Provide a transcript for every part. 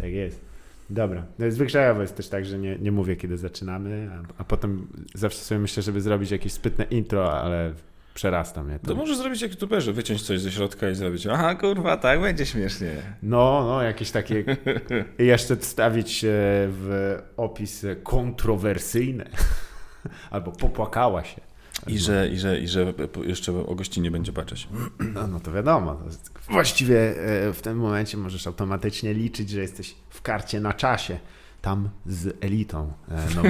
Tak jest. Dobra. No zwyczajowo jest też tak, że nie, nie mówię, kiedy zaczynamy, a, a potem zawsze sobie myślę, żeby zrobić jakieś spytne intro, ale przerasta mnie to. To możesz zrobić jak youtuberzy, wyciąć coś ze środka i zrobić, aha kurwa, tak będzie śmiesznie. No, no, jakieś takie. I jeszcze wstawić e, w opis kontrowersyjne. Albo popłakała się. I że, i, że, I że jeszcze o gościnie będzie patrzeć. No, no to wiadomo. Właściwie e, w tym momencie możesz automatycznie liczyć, że jesteś w karcie na czasie. Tam z elitą. E, No,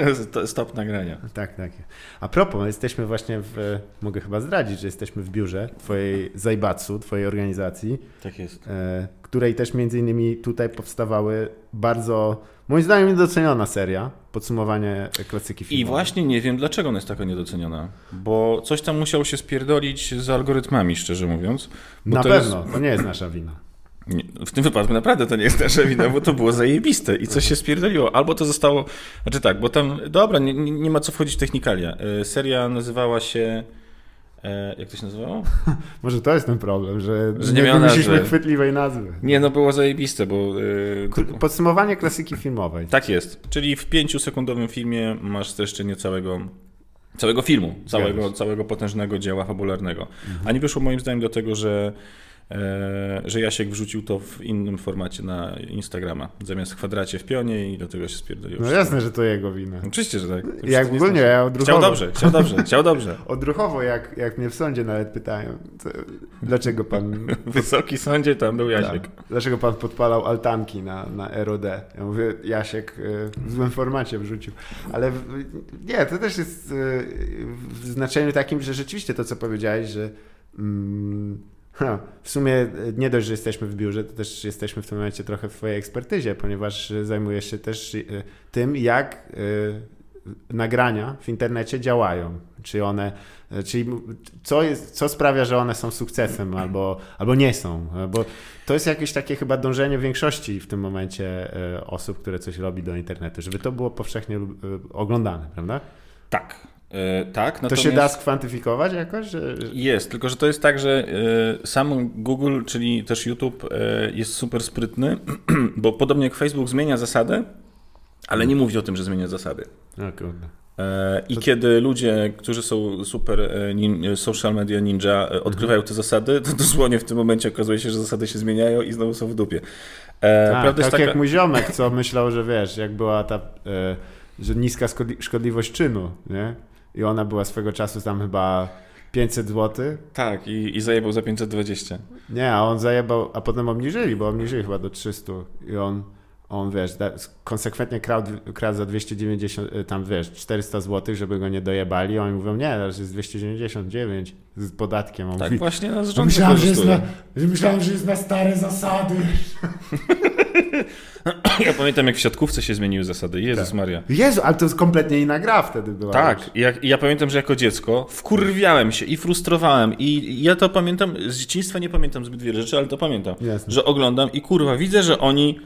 Stop nagrania. tak, tak. A propos, jesteśmy właśnie w. Mogę chyba zdradzić, że jesteśmy w biurze twojej Zajbatsu, twojej organizacji. Tak jest. e, której też między innymi tutaj powstawały bardzo, moim zdaniem, niedoceniona seria, podsumowanie klasyki I filmowej. właśnie nie wiem, dlaczego ona jest taka niedoceniona. Bo coś tam musiało się spierdolić z algorytmami, szczerze mówiąc. Na pewno, Jest, to nie jest nasza wina. W tym wypadku naprawdę to nie jest nasza wina, bo to było zajebiste i coś się spierdoliło. Albo to zostało... Znaczy tak, bo tam... Dobra, nie, nie ma co wchodzić w technikalia. E, Seria nazywała się... e, Jak to się nazywało? Może to jest ten problem, że, Że nie, nie wymyśliliśmy chwytliwej nazwy. Nie, no było zajebiste, bo... e, Podsumowanie klasyki filmowej. Tak jest. Czyli w pięciosekundowym filmie masz streszczenie całego, całego filmu, całego, całego potężnego dzieła fabularnego. A nie wyszło moim zdaniem do tego, że, że Jasiek wrzucił to w innym formacie na Instagrama, zamiast kwadracie w pionie i do tego się spierdoliło. No jasne, że to jego wina. Oczywiście, że tak. To Jak nie ogólnie, ja odruchowo, Chciał dobrze, chciał dobrze, chciał dobrze. odruchowo jak, jak mnie w sądzie nawet pytają, dlaczego pan Wysoki sądzie tam był Jasiek. Tak. Dlaczego pan podpalał altanki na, na ROD? Ja mówię, Jasiek y, w złym formacie wrzucił. Ale nie, to też jest y, w znaczeniu takim, że rzeczywiście to, co powiedziałeś, że mm, ha, w sumie y, nie dość, że jesteśmy w biurze, to też jesteśmy w tym momencie trochę w twojej ekspertyzie, ponieważ zajmujesz się też y, tym, jak y, nagrania w internecie działają. Czy one, czyli co, jest, co sprawia, że one są sukcesem albo, albo nie są. Bo to jest jakieś takie chyba dążenie większości w tym momencie e, osób, które coś robi do internetu, żeby to było powszechnie e, oglądane, prawda? Tak. E, tak, To natomiast... się da skwantyfikować jakoś? Że. Jest, tylko że to jest tak, że e, sam Google, czyli też YouTube e, jest super sprytny, bo podobnie jak Facebook zmienia zasady, ale nie mówi o tym, że zmienia zasady. Kurde. I kiedy ludzie, którzy są super nin, social media ninja, e, odkrywają te zasady, to dosłownie w tym momencie okazuje się, że zasady się zmieniają i znowu są w dupie. E, Tak, prawda tak jest taka... jak mój ziomek, co myślał, że wiesz, jak była ta, że niska szkodli- szkodliwość czynu, nie? I ona była swego czasu tam chyba 500 zł. Tak, i, i zajebał za 520. Nie, a on zajebał, a potem obniżyli, bo obniżyli chyba do 300 i on, on wiesz, da, konsekwentnie kradł, kradł za 290, y, tam wiesz, 400 zł, żeby go nie dojebali, oni mówią, nie, teraz jest 299 z podatkiem. On Tak mówi, właśnie na "No myślałem, że jest na, myślałem, że jest na stare zasady. Ja pamiętam, jak w siatkówce się zmieniły zasady. Jezus Maria. Jezu, ale to jest kompletnie inna gra wtedy była. Tak, i ja pamiętam, że jako dziecko wkurwiałem się i frustrowałem i ja to pamiętam, z dzieciństwa nie pamiętam zbyt wiele rzeczy, ale to pamiętam, Jasne. że oglądam i kurwa, widzę, że oni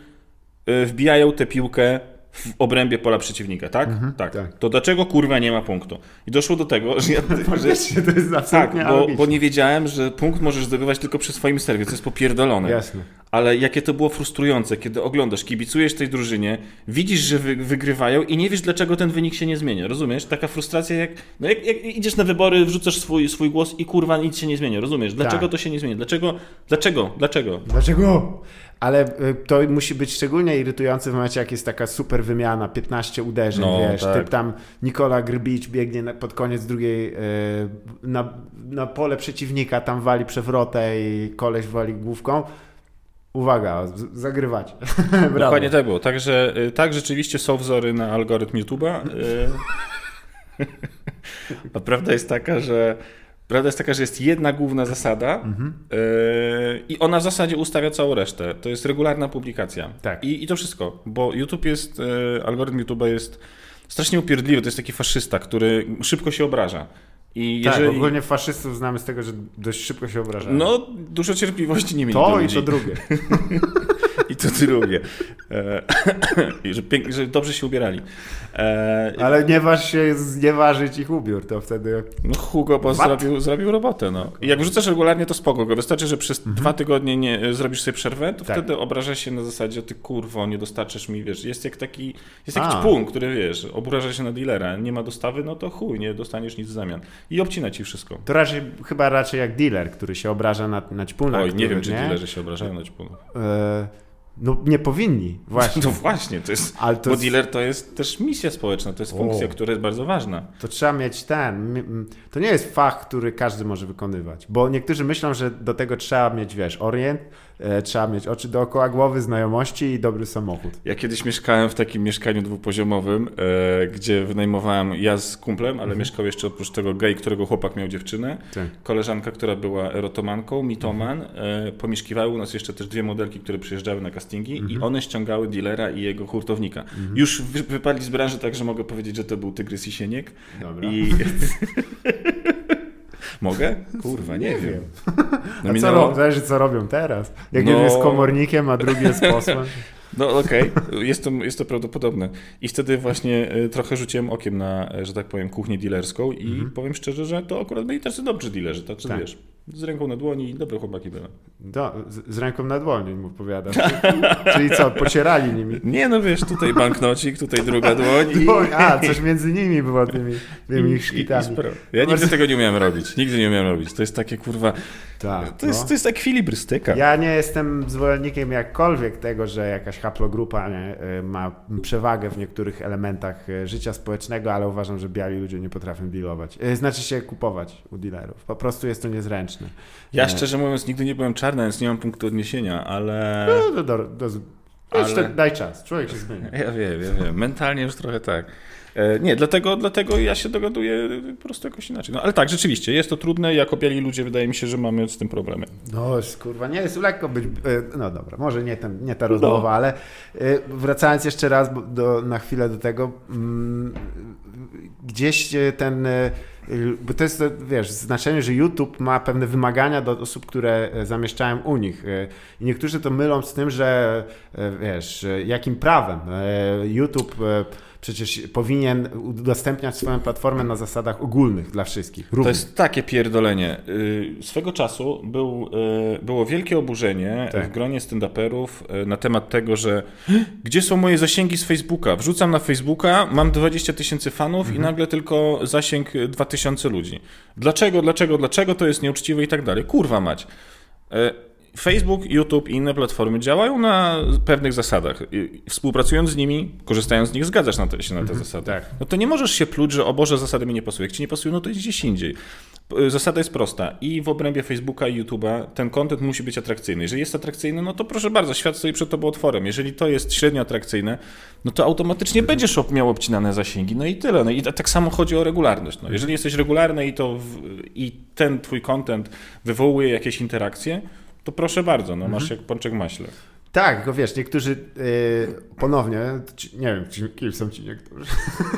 y, wbijają tę piłkę w obrębie pola przeciwnika, tak? tak? tak. To dlaczego kurwa nie ma punktu? I doszło do tego, że ja... Faktycznie to jest tak, absolutnie bo, alogiczne. bo nie wiedziałem, że punkt możesz zdobywać tylko przy swoim serwie, to jest popierdolone. Jasne. Ale jakie to było frustrujące, kiedy oglądasz, kibicujesz tej drużynie, widzisz, że wy, wygrywają i nie wiesz, dlaczego ten wynik się nie zmienia. Rozumiesz? Taka frustracja, jak, no jak, jak idziesz na wybory, wrzucasz swój, swój głos i kurwa nic się nie zmienia. Rozumiesz? Dlaczego Tak. to się nie zmienia? Dlaczego? Dlaczego? Dlaczego? Dlaczego? Ale y, to musi być szczególnie irytujące w momencie, jak jest taka super wymiana, 15 uderzeń, No, wiesz, tak. typ tam Nikola Grbicz biegnie na, pod koniec drugiej y, na, na pole przeciwnika, tam wali przewrotę i koleś wali główką. Uwaga, zagrywać. Dokładnie tak było. Także y, tak rzeczywiście są wzory na algorytm YouTube'a. A prawda jest taka, że prawda jest taka, że jest jedna główna zasada Mhm. y, i ona w zasadzie ustawia całą resztę. To jest regularna publikacja. Tak. I, I to wszystko, bo YouTube jest, y, algorytm YouTube'a jest strasznie upierdliwy. To jest taki faszysta, który szybko się obraża. I Tak, jeżeli... ogólnie faszystów znamy z tego, że dość szybko się obrażają. No, dużo cierpliwości nie mieli to i ludzi. to drugie. To drugie. E, I że, pięk, że dobrze się ubierali. E, Ale nie waż się znieważyć ich ubiór, to wtedy... No Hugo Boss zrobił, zrobił robotę, no. I jak wrzucasz regularnie, to spoko. Wystarczy, że przez mhm. dwa tygodnie nie zrobisz sobie przerwę, to tak. wtedy obrażasz się na zasadzie, ty kurwo, nie dostarczysz mi, wiesz, jest jak taki, jest jakiś punkt, który, wiesz, obraża się na dealera, nie ma dostawy, no to chuj, nie dostaniesz nic w zamian. I obcina ci wszystko. To raczej, chyba raczej jak dealer, który się obraża na, na ćpuna. Oj, nie wiem, czy dealerzy się obrażają na ćpuna. E no nie powinni, właśnie. No właśnie, to jest, Ale to bo dealer to jest też misja społeczna, to jest funkcja, o, która jest bardzo ważna. To trzeba mieć ten, to nie jest fach, który każdy może wykonywać, bo niektórzy myślą, że do tego trzeba mieć, wiesz, orient, trzeba mieć oczy dookoła głowy, znajomości i dobry samochód. Ja kiedyś mieszkałem w takim mieszkaniu dwupoziomowym, e, gdzie wynajmowałem ja z kumplem, ale mhm. mieszkał jeszcze oprócz tego gej, którego chłopak miał dziewczynę, tak. koleżanka, która była erotomanką, mitoman. E, pomieszkiwały u nas jeszcze też dwie modelki, które przyjeżdżały na castingi mhm. i one ściągały dealera i jego hurtownika. Mhm. Już wy, wypadli z branży, także mogę powiedzieć, że to był Tygrys i Sieniek. Dobra. I... Mogę? Kurwa, nie, nie wiem. No, a minęło... co, zależy, co robią teraz. Jak no... jeden jest komornikiem, a drugi jest posłem. No okej, okay. jest, to, jest to prawdopodobne. I wtedy właśnie e, trochę rzuciłem okiem na, e, że tak powiem, kuchnię dealerską i mm -hmm. powiem szczerze, że to akurat byli tacy dobrzy dealerzy, tak, tak. wiesz, z ręką na dłoni, dobre chłopaki były. Do, z, z, ręką na dłoni mu powiadasz. Czyli co, pocierali nimi? Nie, no wiesz, tutaj banknocik, tutaj druga dłoń. I... A, coś między nimi było tymi, tymi szkitami. ja nigdy tego nie umiałem robić, nigdy nie umiałem robić. To jest takie kurwa, tak, to, jest, no. to jest ekwilibrystyka. Ja nie jestem zwolennikiem jakkolwiek tego, że jakaś haplogrupa nie, y, ma przewagę w niektórych elementach y, życia społecznego, ale uważam, że biali ludzie nie potrafią dealować. Y, znaczy się kupować u dealerów. Po prostu jest to niezręczne. Ja szczerze mówiąc nigdy nie byłem czarny, więc nie mam punktu odniesienia, ale... No, do, do, do, ale... Daj czas, człowiek się zmienia. Ja wiem, ja wiem. Mentalnie już trochę tak. E, nie, dlatego, dlatego ja się dogaduję po prostu jakoś inaczej. No ale tak, rzeczywiście, jest to trudne. Jako biali ludzie wydaje mi się, że mamy z tym problemy. No, kurwa, nie jest lekko być. E, no dobra, może nie, ten, nie ta rozmowa, no. ale e, wracając jeszcze raz do, na chwilę do tego, mm, gdzieś ten bo to jest, wiesz, znaczenie, że YouTube ma pewne wymagania do osób, które zamieszczają u nich. I niektórzy to mylą z tym, że wiesz, jakim prawem YouTube przecież powinien udostępniać swoją platformę na zasadach ogólnych dla wszystkich. Równych. To jest takie pierdolenie. Y, swego czasu był, y, było wielkie oburzenie tak. w gronie stand-uperów y, na temat tego, że gdzie są moje zasięgi z Facebooka? Wrzucam na Facebooka, mam 20 tysięcy fanów mhm. i nagle tylko zasięg 2000 ludzi. Dlaczego, dlaczego, dlaczego to jest nieuczciwe i tak dalej? Kurwa mać. Facebook, YouTube i inne platformy działają na pewnych zasadach. Współpracując z nimi, korzystając z nich, zgadzasz na te, się na te mhm, zasady. Tak. No to nie możesz się pluć, że o Boże, zasady mi nie pasują. Jak ci nie pasują, no to idź gdzieś indziej. Zasada jest prosta. I w obrębie Facebooka i YouTube'a ten content musi być atrakcyjny. Jeżeli jest atrakcyjny, no to proszę bardzo, świat stoi przed tobą otworem. Jeżeli to jest średnio atrakcyjne, no to automatycznie będziesz miał obcinane zasięgi. No i tyle. No i tak samo chodzi o regularność. No, jeżeli jesteś regularny i, to w, i ten twój content wywołuje jakieś interakcje, to proszę bardzo, no masz mhm. jak pączek maśle. Tak, tylko wiesz, niektórzy yy, ponownie, nie wiem, kim są ci niektórzy.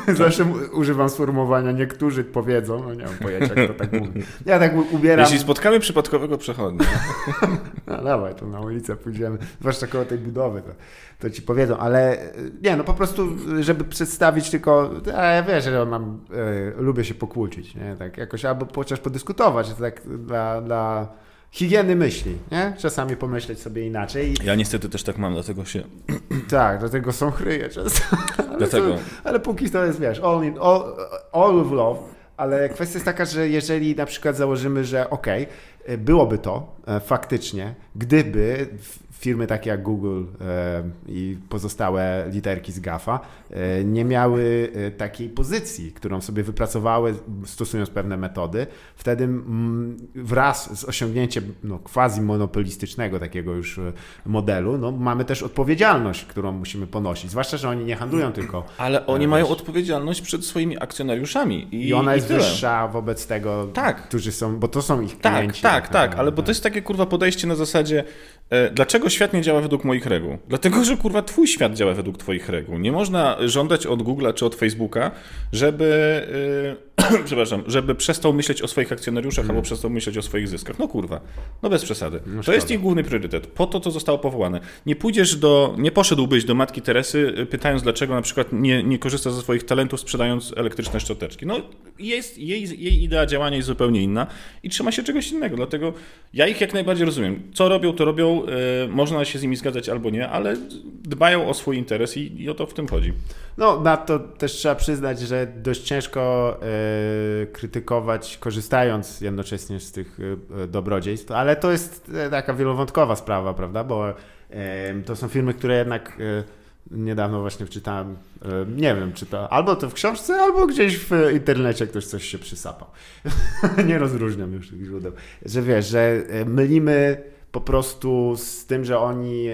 Zawsze używam sformułowania niektórzy powiedzą, no nie mam pojęcia, kto tak mówi. Ja tak ubieram. Jeśli spotkamy przypadkowego przechodnia. no dawaj, to na ulicę pójdziemy, zwłaszcza koło tej budowy, to, to ci powiedzą, ale y, nie, no po prostu, żeby przedstawić tylko, a ja wiesz, że mam, yy, lubię się pokłócić, nie, tak jakoś, albo chociaż podyskutować, tak dla, dla higieny myśli, nie? Czasami pomyśleć sobie inaczej. Ja niestety też tak mam, dlatego się... Tak, dlatego są chryje często. ale, dlatego... To, ale póki to jest, wiesz, all, in, all, all with love, ale kwestia jest taka, że jeżeli na przykład założymy, że okej, okay, byłoby to e, faktycznie, gdyby firmy takie jak Google e, i pozostałe literki z GAFA e, nie miały e, takiej pozycji, którą sobie wypracowały stosując pewne metody. Wtedy wraz z osiągnięciem no, quasi monopolistycznego takiego już modelu, no, mamy też odpowiedzialność, którą musimy ponosić. Zwłaszcza, że oni nie handlują tylko. Ale oni mają odpowiedzialność przed swoimi akcjonariuszami. I, I ona jest i wyższa wobec tego, tak. którzy są, bo to są ich tak, klienci. Tak, tak, tak, ale bo to jest takie kurwa podejście na zasadzie, dlaczego świat nie działa według moich reguł? Dlatego, że kurwa twój świat działa według twoich reguł. Nie można żądać od Google'a czy od Facebooka, żeby przepraszam, żeby przestał myśleć o swoich akcjonariuszach Mhm. albo przestał myśleć o swoich zyskach. No kurwa, no bez przesady. to szkoda. jest ich główny priorytet. Po to to zostało powołane. Nie pójdziesz do, nie poszedłbyś do matki Teresy y, pytając dlaczego na przykład nie, nie korzysta ze swoich talentów sprzedając elektryczne szczoteczki. No jest, jej, jej idea działania jest zupełnie inna i trzyma się czegoś innego, dlatego ja ich jak najbardziej rozumiem. Co robią, to robią, y, można się z nimi zgadzać albo nie, ale dbają o swój interes i, i o to w tym chodzi. No, na to też trzeba przyznać, że dość ciężko e, krytykować, korzystając jednocześnie z tych e, dobrodziejstw, ale to jest e, taka wielowątkowa sprawa, prawda? Bo to są firmy, które jednak e, niedawno właśnie wczytałem, nie wiem, czy to albo to w książce, albo gdzieś w internecie ktoś coś się przysapał. nie rozróżniam już tych źródeł. Że wiesz, że mylimy po prostu z tym, że oni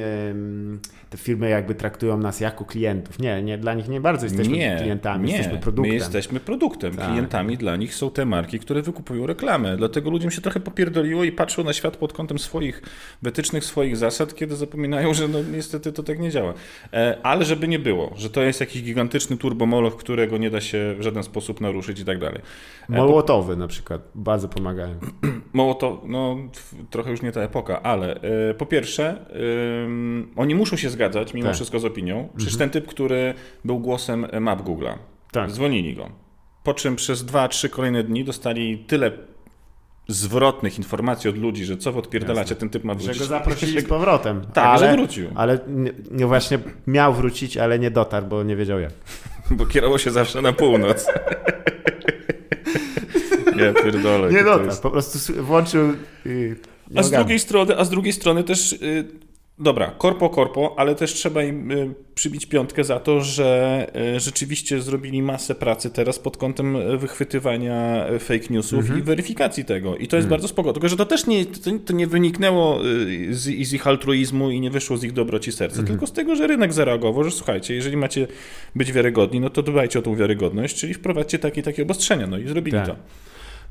te firmy jakby traktują nas jako klientów. Nie, nie dla nich nie bardzo jesteśmy nie, klientami, nie, jesteśmy produktem. My jesteśmy produktem. Tak. Klientami dla nich są te marki, które wykupują reklamę. Dlatego ludziom się trochę popierdoliło i patrzą na świat pod kątem swoich wytycznych, swoich zasad, kiedy zapominają, że no niestety to tak nie działa. E, ale żeby nie było, że to jest jakiś gigantyczny turbomoloch, którego nie da się w żaden sposób naruszyć i tak dalej. Mołotowy na przykład bardzo pomagają. Mało to, no trochę już nie ta epoka, ale e, po pierwsze, oni muszą się zgadzać mimo Tak. wszystko z opinią. Przecież ten typ, który był głosem map Google'a, Tak. zwolnili go. Po czym przez dwa, trzy kolejne dni dostali tyle zwrotnych informacji od ludzi, że co wy odpierdalacie, ten typ ma Że wrócić. go zaprosili z powrotem. Tak, ale, że wrócił. Ale nie, nie właśnie miał wrócić, ale nie dotarł, bo nie wiedział jak. Bo kierował się zawsze na północ. ja pierdolę. Nie dotarł, jest- po prostu włączył nie A z drugiej strony, a z drugiej strony też, y, dobra, korpo korpo, ale też trzeba im y, przybić piątkę za to, że y, rzeczywiście zrobili masę pracy teraz pod kątem wychwytywania fake newsów Mhm. i weryfikacji tego. I to jest bardzo spoko. Tylko, że to też nie, to, to nie wyniknęło y, z, z ich altruizmu i nie wyszło z ich dobroci serca, Mhm. tylko z tego, że rynek zareagował, że słuchajcie, jeżeli macie być wiarygodni, no to dbajcie o tą wiarygodność, czyli wprowadźcie takie takie obostrzenia. No i zrobili Tak. to.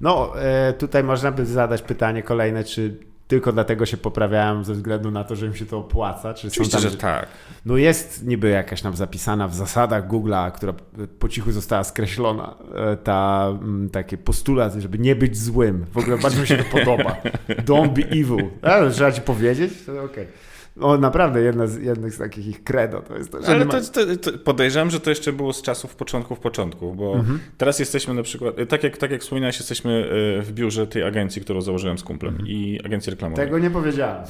No, e, tutaj można by zadać pytanie kolejne, czy tylko dlatego się poprawiają ze względu na to, że im się to opłaca, czy Oczywiście, są tam, że tak. No jest niby jakaś tam zapisana w zasadach Google'a, która po cichu została skreślona, e, ta mm, taki postulat, żeby nie być złym. W ogóle bardzo mi się to podoba. Don't be evil. A, trzeba ci powiedzieć? Okej. No naprawdę, jedna z, jednych z takich ich credo to jest to, że Ale ma- to, to, to podejrzewam, że to jeszcze było z czasów początków początków, bo Mhm. teraz jesteśmy na przykład, tak jak, tak jak wspominałeś, jesteśmy e, w biurze tej agencji, którą założyłem z kumplem i agencji reklamowej. Mhm. Tego nie powiedziałem.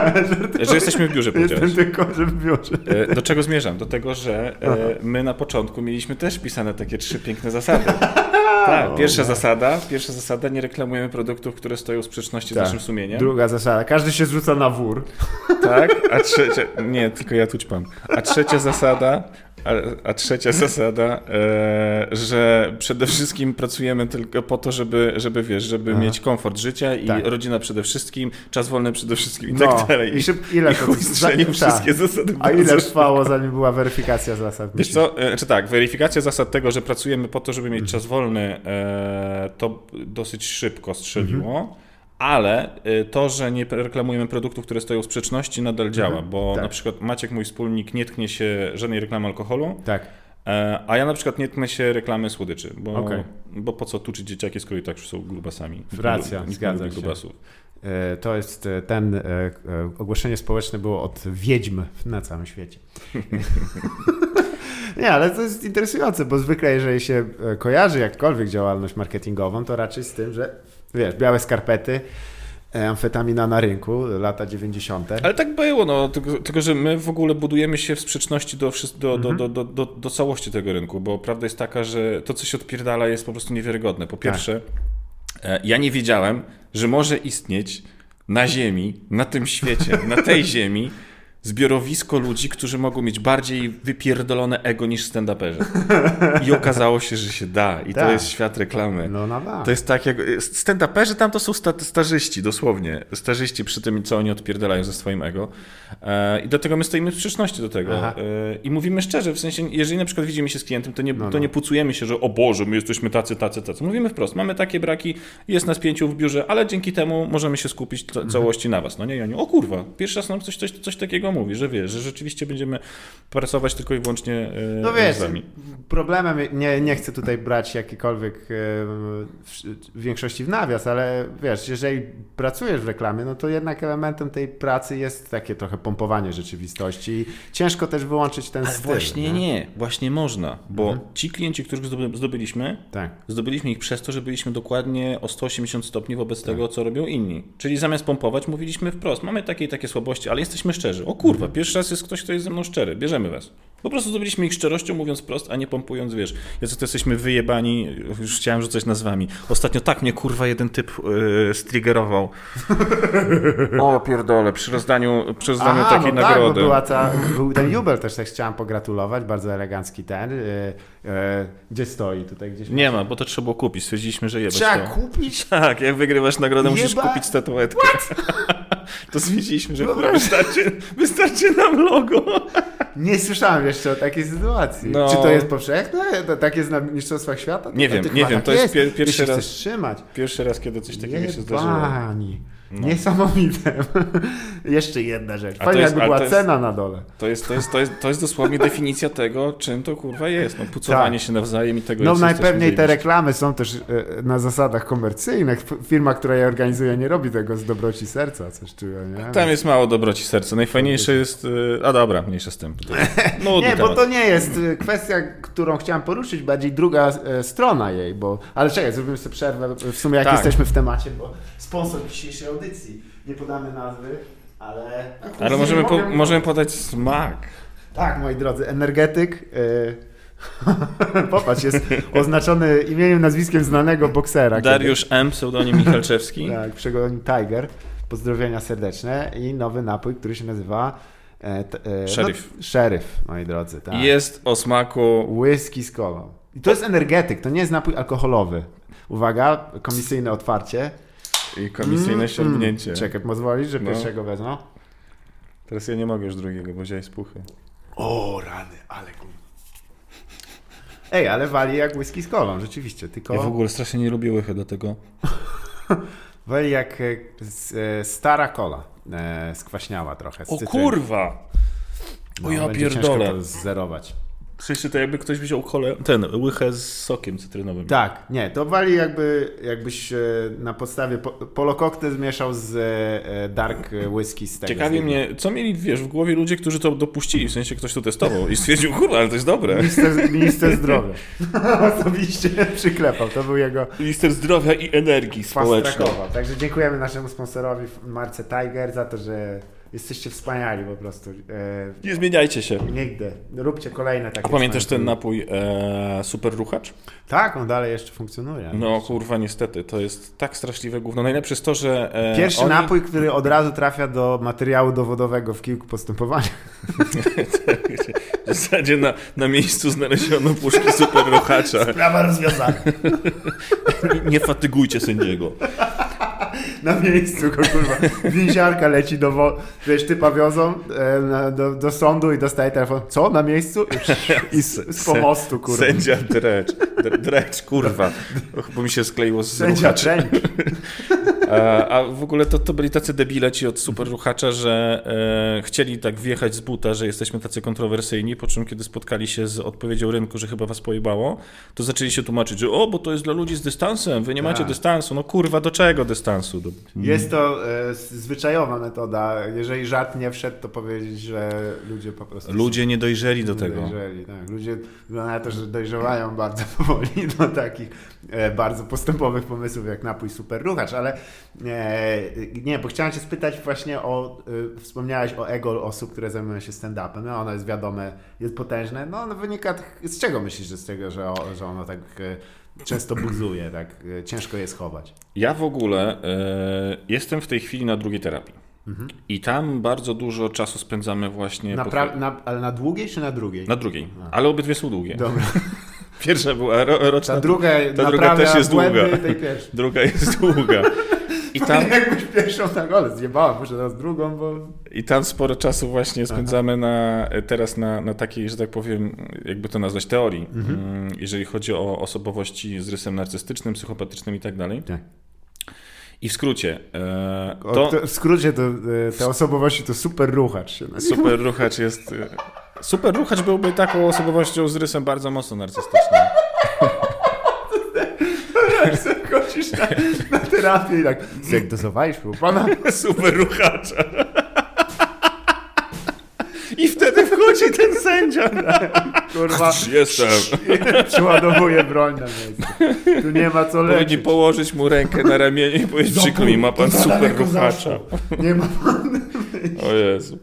Że jesteśmy w biurze, powiedziałeś. Jestem tylko, że w biurze. E, Do czego zmierzam? Do tego, że e, my na początku mieliśmy też pisane takie trzy piękne zasady. Tak, pierwsza zasada, pierwsza zasada, nie reklamujemy produktów, które stoją w sprzeczności z Tak. naszym sumieniem. Druga zasada. Każdy się rzuca na wór. Tak, a trzecia, nie, tylko ja tuć pan. A trzecia zasada, a, a trzecia zasada, e, że przede wszystkim pracujemy tylko po to, żeby, żeby wiesz, żeby Aha. mieć komfort życia i Tak. rodzina przede wszystkim, czas wolny przede wszystkim i No, tak dalej. i szyb- ile I to- chuj za- strzelił tak. wszystkie zasady. A ile trwało, zanim była weryfikacja zasad? Wiesz co, e, czy tak, weryfikacja zasad tego, że pracujemy po to, żeby mieć czas wolny, e, to dosyć szybko strzeliło. Ale e, to, że nie reklamujemy produktów, które stoją w sprzeczności, nadal działa, bo Tak. na przykład Maciek, mój wspólnik, nie tknie się żadnej reklamy alkoholu, Tak. e, a ja na przykład nie tknę się reklamy słodyczy, bo, Okej. bo po co tuczyć dzieciaki, skoro i tak już są grubasami. Racja, nikt zgadza się. grubasów. E, To jest e, ten ogłoszenie społeczne było od wiedźm na całym świecie. Nie, ale to jest interesujące, bo zwykle jeżeli się kojarzy jakkolwiek działalność marketingową, to raczej z tym, że wiesz, białe skarpety, e, amfetamina na rynku, lata 90. Ale tak było, no, tylko, tylko że my w ogóle budujemy się w sprzeczności do, do, Mhm. do, do, do, do, całości tego rynku, bo prawda jest taka, że to, co się odpierdala, jest po prostu niewiarygodne. Po pierwsze, e, ja nie wiedziałem, że może istnieć na Ziemi, na tym świecie, na tej Ziemi zbiorowisko ludzi, którzy mogą mieć bardziej wypierdolone ego niż stand-uperzy. I okazało się, że się da. I to Tak. jest świat reklamy. No na bank. To jest tak jak. Stand-uperzy tam to są sta, starzyści, dosłownie. Starzyści przy tym, co oni odpierdalają ze swoim ego. E, I dlatego my stoimy w sprzeczności do tego. Aha. E, I mówimy szczerze, w sensie, jeżeli na przykład widzimy się z klientem, to nie, No, to no. nie pucujemy się, że o Boże, my jesteśmy tacy, tacy, tacy. Mówimy wprost, mamy takie braki, jest nas pięciu w biurze, ale dzięki temu możemy się skupić ca- Mhm. całości na was. No nie, ja nie. O kurwa, pierwszy raz nam coś, coś, coś takiego Mówi, że wiesz, że rzeczywiście będziemy pracować tylko i wyłącznie e, No wiesz, problemem, nie, nie chcę tutaj brać jakikolwiek e, w, większości w nawias, ale wiesz, jeżeli pracujesz w reklamie, no to jednak elementem tej pracy jest takie trochę pompowanie rzeczywistości i ciężko też wyłączyć ten Ale styl. właśnie nie? nie, właśnie można, bo Mhm. ci klienci, których zdoby- zdobyliśmy, Tak. zdobyliśmy ich przez to, że byliśmy dokładnie o 180 stopni wobec tego, Tak. co robią inni. Czyli zamiast pompować, mówiliśmy wprost, mamy takie i takie słabości, ale jesteśmy szczerzy. O kurwa, pierwszy raz jest ktoś, kto jest ze mną szczery, bierzemy was. Po prostu zdobyliśmy ich szczerością, mówiąc wprost, a nie pompując, wiesz, jacy to jesteśmy wyjebani, już chciałem rzucać nazwami. Ostatnio tak mnie kurwa jeden typ yy, striggerował. o pierdole, przy rozdaniu, przy rozdaniu Aha, takiej no tak, bo nagrody. była ta, był ten jubel też, tak chciałem pogratulować, bardzo elegancki ten. E, e, gdzie stoi? Tutaj gdzieś. Nie ma, bo to trzeba było kupić. Stwierdziliśmy, że jebać Trzeba to. kupić? Tak, jak wygrywasz nagrodę, musisz Jeba- kupić statuetkę. to stwierdziliśmy, że kurwa, wystarczy, wystarczy nam logo. Nie słyszałem jeszcze o takiej sytuacji. No. Czy to jest powszechne? To tak jest na Mistrzostwach Świata? Nie To wiem, ty nie wiem, to jest pier- pierwszy raz- trzymać. Pierwszy raz, kiedy coś takiego się zdarzyło. No. Niesamowite. Jeszcze jedna rzecz. Fajnie jakby była jest- cena na dole. To jest, to, jest, to, jest, to jest dosłownie definicja tego, czym to kurwa jest. No, pucowanie Tak. się nawzajem i tego No najpewniej te reklamy są też e, na zasadach komercyjnych. Firma, która je organizuje, nie robi tego z dobroci serca, coś czuję, nie? Tam jest mało dobroci serca. Najfajniejsze jest... y, A dobra, mniejsza z tym. Nudny Nie, bo to nie jest y, kwestia, którą chciałem poruszyć, bardziej druga e, strona jej, bo... Ale czekaj, zrobimy sobie przerwę, w sumie jak Tak. jesteśmy w temacie, bo sponsor dzisiejszej audycji, nie podamy nazwy, ale... Ale możemy, po, możemy podać smak. Tak, moi drodzy, energetyk... y, Popatrz, jest oznaczony imieniem, nazwiskiem znanego boksera. Dariusz M, pseudonim Michalczewski. Tak, przegonim Tiger. Pozdrowienia serdeczne i nowy napój, który się nazywa... E, t, e, Sheriff. No, Sheriff, moi drodzy, tak. Jest o smaku... Whisky z kolą. I to jest energetyk, to nie jest napój alkoholowy. Uwaga, komisyjne otwarcie. I komisyjne Mm, sięgnięcie. mm. Czekaj, pozwolisz, że No. pierwszego wezmę? Teraz ja nie mogę już drugiego, bo wziąłeś puchy. O, rany, ale. Ej, ale wali jak whisky z kolą, rzeczywiście, tylko Ja w ogóle strasznie nie lubię łychy, dlatego... wali jak e, e, stara kola, e, skwaśniała trochę. Z O cytryną. kurwa! O ja będzie pierdolę. ciężko to zerować. Przecież to jakby ktoś wziął kole, ten, łychę z sokiem cytrynowym. Tak, nie, to wali jakby, jakbyś e, na podstawie po, Polo Cocktail zmieszał z e, dark whisky z tego. Ciekawi mnie, co mieli, wiesz, w głowie ludzie, którzy to dopuścili, w sensie ktoś to testował i stwierdził, kurwa, ale to jest dobre. Minister, minister zdrowia. Osobiście przyklepał. To był jego Minister zdrowia i energii społecznej. Także dziękujemy naszemu sponsorowi marce Tiger za to, że jesteście wspaniali po prostu. E, Nie zmieniajcie się. nigdy. Róbcie kolejne takie. A pamiętasz ten napój e, Super Ruchacz? Tak, on dalej jeszcze funkcjonuje. No kurwa, niestety, to jest tak straszliwe gówno. Najlepsze jest to, że e, Pierwszy oni... napój, który od razu trafia do materiału dowodowego w kilku postępowaniach. w zasadzie na, na miejscu znaleziono puszki Super Ruchacza. Sprawa rozwiązana. Nie, nie fatygujcie sędziego. Na miejscu go kurwa. Więziarka leci do wo- wiesz, typa wiozą e, na, do, do sądu i dostaje telefon. Co? Na miejscu? I, i z, z pomostu kurwa. Sędzia Drecz. Dr- Drecz, kurwa. Bo mi się skleiło z Sędzia. Trzęk. A, a w ogóle to, to byli tacy debile ci od Super Ruchacza, że e, chcieli tak wjechać z buta, że jesteśmy tacy kontrowersyjni, po czym kiedy spotkali się z odpowiedzią rynku, że chyba was pojebało, to zaczęli się tłumaczyć, że o, bo to jest dla ludzi z dystansem, wy nie macie Tak. dystansu. No kurwa, do czego dystansu? Do... Jest to e, zwyczajowa metoda. Jeżeli żart nie wszedł, to powiedzieć, że ludzie po prostu. Ludzie nie dojrzeli do są tego. Dojrzeli, tak. Ludzie wygląda na to, że dojrzewają bardzo powoli do takich e, bardzo postępowych pomysłów jak napój super ruchacz, ale e, nie, bo chciałem cię spytać właśnie o, e, wspomniałeś o ego osób, które zajmują się stand-upem. No ono jest wiadome, jest potężne. No ono wynika, z czego myślisz, że z tego, że, o, że ono tak e, często buzuje, tak e, ciężko je schować? Ja w ogóle e, jestem w tej chwili na drugiej terapii. I tam bardzo dużo czasu spędzamy właśnie Na pra- na, ale na długiej czy na drugiej? na drugiej. Ale obydwie są długie. Dobra. Pierwsza była ro, roczna, Ta druga, ta druga też jest długa. tej pierwszej. druga jest długa. I tam, Jakbyś pierwszą tak, ale zjebałem, muszę teraz drugą, bo... I tam sporo czasu właśnie spędzamy na, teraz na, na takiej, że tak powiem, jakby to nazwać, teorii, mm, jeżeli chodzi o osobowości z rysem narcystycznym, psychopatycznym i tak dalej. Tak. I w skrócie, e, O, to to, w skrócie to, e, te osobowości to super ruchacz się nazywa. super ruchacz jest... e, Super ruchacz byłby taką osobowością z rysem bardzo mocno narcystycznym. Chodzisz na, na terapię i tak, jak dozowałeś u pana? Super ruchacza. I wtedy wchodzi ten sędzia. Kurwa, Jestem. przeładowuje broń na miejscu. Tu nie ma co Powinni lecieć. położyć mu rękę na ramieniu i powiedzieć, przykro mi, ma pan super ruchacza. Nie ma pan. O Jezu.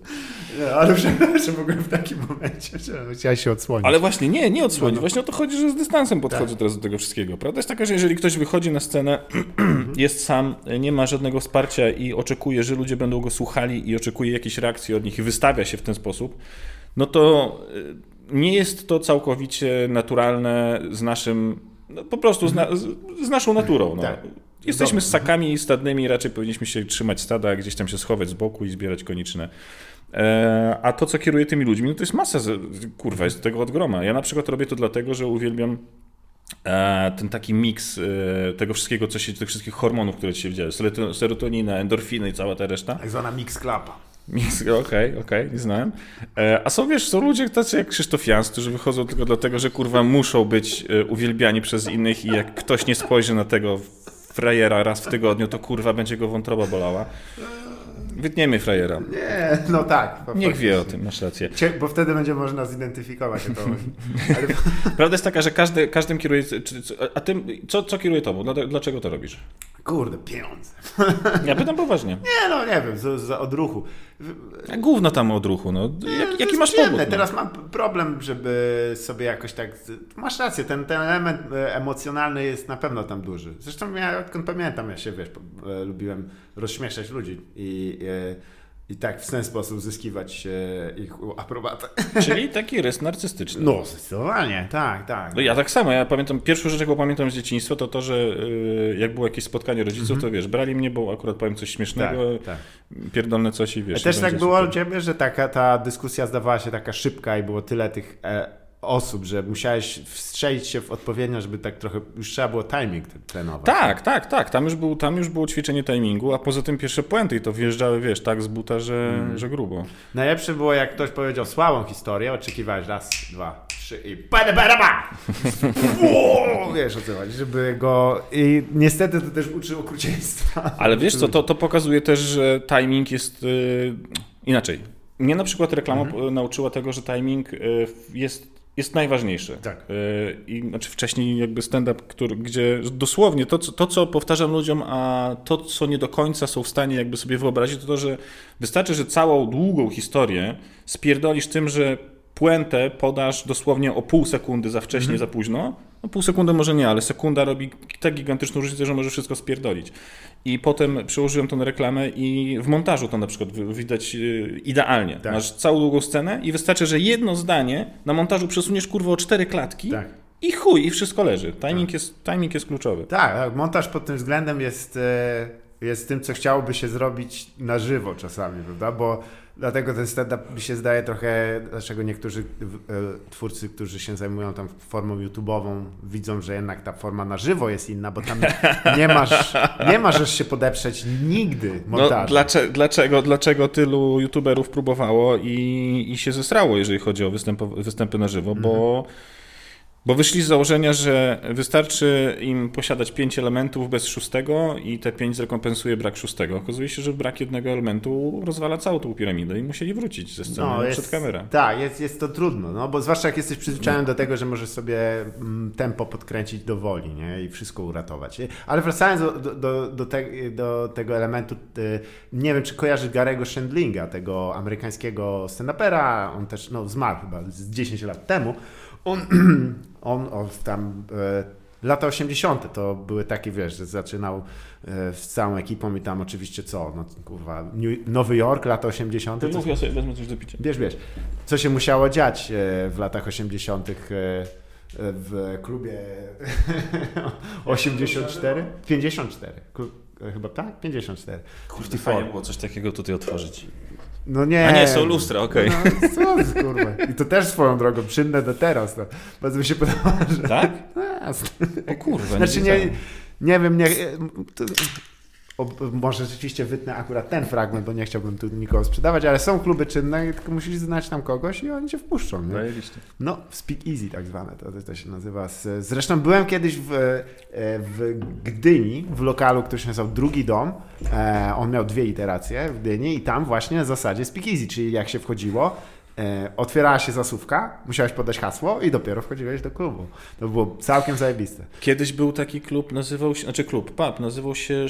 Nie, ale przepraszam, w ogóle w takim momencie chciałeś się odsłonić. Ale właśnie nie, nie odsłonić. No, no. Właśnie o to chodzi, że z dystansem podchodzę Tak. teraz do tego wszystkiego. Prawda jest taka, że jeżeli ktoś wychodzi na scenę, jest sam, nie ma żadnego wsparcia i oczekuje, że ludzie będą go słuchali i oczekuje jakiejś reakcji od nich i wystawia się w ten sposób, no to y, nie jest to całkowicie naturalne z naszym, no po prostu z, na, z, z naszą naturą. No. Tak. Jesteśmy Dobra. ssakami stadnymi, raczej powinniśmy się trzymać stada, gdzieś tam się schować z boku i zbierać koniczne. E, a to, co kieruje tymi ludźmi, no to jest masa, kurwa, jest tego od groma. Ja na przykład robię to dlatego, że uwielbiam e, ten taki miks e, tego wszystkiego, co się, tych wszystkich hormonów, które ci się seroto- serotonina, endorfiny i cała ta reszta. Tak zwana mix klapa. Okej, okej, nie znałem. A są, wiesz, są ludzie tacy jak Krzysztof Jans, którzy wychodzą tylko dlatego, że kurwa muszą być uwielbiani przez innych i jak ktoś nie spojrzy na tego frajera raz w tygodniu, to kurwa będzie go wątroba bolała. Wytniemy frajera. Nie, no tak. Niech wie o tym, masz rację. Cie- Bo wtedy będzie można zidentyfikować to. Ale Prawda jest taka, że każdy, każdym kieruje. A tym, co, co kieruje tobą? Dla- Dlaczego to robisz? Kurde, pieniądze. Ja pytam poważnie. Nie no, nie wiem, z, z odruchu. A Gówno tam odruchu, no. Jak, jaki masz powód? No? Teraz mam problem, żeby sobie jakoś tak... Masz rację, ten, ten element e, emocjonalny jest na pewno tam duży. Zresztą ja odkąd pamiętam, ja się, wiesz, e, lubiłem rozśmieszać ludzi i, e, i tak w ten sposób zyskiwać e, ich aprobatę. Czyli taki rys narcystyczny. No, zdecydowanie, tak, tak. No ja tak samo, ja pamiętam, pierwszą rzecz, jaką pamiętam z dzieciństwa, to to, że y, jak było jakieś spotkanie rodziców, to wiesz, brali mnie, bo akurat powiem coś śmiesznego, tak, tak. pierdolne coś i wiesz. A też tak było u ciebie, że taka ta dyskusja zdawała się taka szybka i było tyle tych e, osób, że musiałeś wstrzelić się w odpowiednio, żeby tak trochę, już trzeba było timing ten- trenować. Tak, tak, tak. Tam już, był, tam już było ćwiczenie timingu, a poza tym pierwsze puenty i to wjeżdżały, wiesz, tak z buta, że, Mhm. że grubo. Najlepsze było, jak ktoś powiedział słabą historię, oczekiwałeś raz, dwa, trzy i bada, bada, ba! Wiesz o co chodzi, żeby go... I niestety to też uczy okrucieństwa. Ale wiesz co, to, to pokazuje też, że timing jest y, inaczej. Mnie na przykład reklama Mhm. nauczyła tego, że timing y, jest, jest najważniejszy. Tak. Y, I znaczy wcześniej jakby stand-up, który, gdzie dosłownie to co, to, co powtarzam ludziom, a to, co nie do końca są w stanie jakby sobie wyobrazić, to to, że wystarczy, że całą długą historię spierdolisz tym, że puentę podasz dosłownie o pół sekundy za wcześnie, Mhm. za późno. No pół sekundy może nie, ale sekunda robi tak gigantyczną różnicę, że może wszystko spierdolić. I potem przełożyłem to na reklamę i w montażu to na przykład wi- widać yy, idealnie. Tak. Masz całą długą scenę i wystarczy, że jedno zdanie na montażu przesuniesz kurwa o cztery klatki Tak. i chuj, i wszystko leży. Timing, jest, timing jest kluczowy. Tak, tak, montaż pod tym względem jest, e, jest tym, co chciałoby się zrobić na żywo czasami, prawda? Bo dlatego ten stand-up mi się zdaje trochę, dlaczego niektórzy e, twórcy, którzy się zajmują tam formą YouTube'ową, widzą, że jednak ta forma na żywo jest inna, bo tam nie masz, nie możesz się podeprzeć nigdy No, dlaczego, dlaczego, dlaczego tylu youtuberów próbowało i, i się zesrało, jeżeli chodzi o występy na żywo? Bo, bo wyszli z założenia, że wystarczy im posiadać pięć elementów bez szóstego i te pięć zrekompensuje brak szóstego. Okazuje się, że brak jednego elementu rozwala całą tą piramidę i musieli wrócić ze sceny No, przed kamerę. Tak, jest, jest to trudno, no bo zwłaszcza jak jesteś przyzwyczajony do tego, że możesz sobie mm, tempo podkręcić do woli nie? i wszystko uratować. Ale wracając do, do, do, te, do tego elementu, nie wiem, czy kojarzysz Garego Shandlinga, tego amerykańskiego stand-upera, on też no, zmarł chyba z 10 lat temu. On, on, on tam... e, Lata 80. to były takie, wiesz, że zaczynał e, z całą ekipą i tam oczywiście co, no kurwa, New, Nowy Jork, lata 80. Ty to mów, ja sobie wezmę coś do picia. Wiesz, wiesz, co się musiało dziać e, w latach 80. e, w klubie 84? 54. Ku- e, Chyba tak? 54. Kurde, 54. fajnie było coś takiego tutaj otworzyć. No nie. A nie, są lustra, okej. No, co ty, kurwa. I to też swoją drogą, czynne do teraz. No. Bardzo mi się podoba, że... Tak? No. O kurwa, Znaczy nie, wiedziałem. nie wiem, nie... Może rzeczywiście wytnę akurat ten fragment, bo nie chciałbym tu nikogo sprzedawać, ale są kluby czynne, tylko musisz znać tam kogoś i oni cię wpuszczą. Nie? No, speak easy tak zwane, to, to się nazywa. Zresztą byłem kiedyś w, e, w Gdyni, w lokalu, który się nazywał Drugi Dom. E, on miał dwie iteracje w Gdyni i tam właśnie na zasadzie speak easy, czyli jak się wchodziło, e, otwierała się zasówka, musiałeś podać hasło i dopiero wchodziłeś do klubu. To było całkiem zajebiste. Kiedyś był taki klub, nazywał się, znaczy klub, pub, nazywał się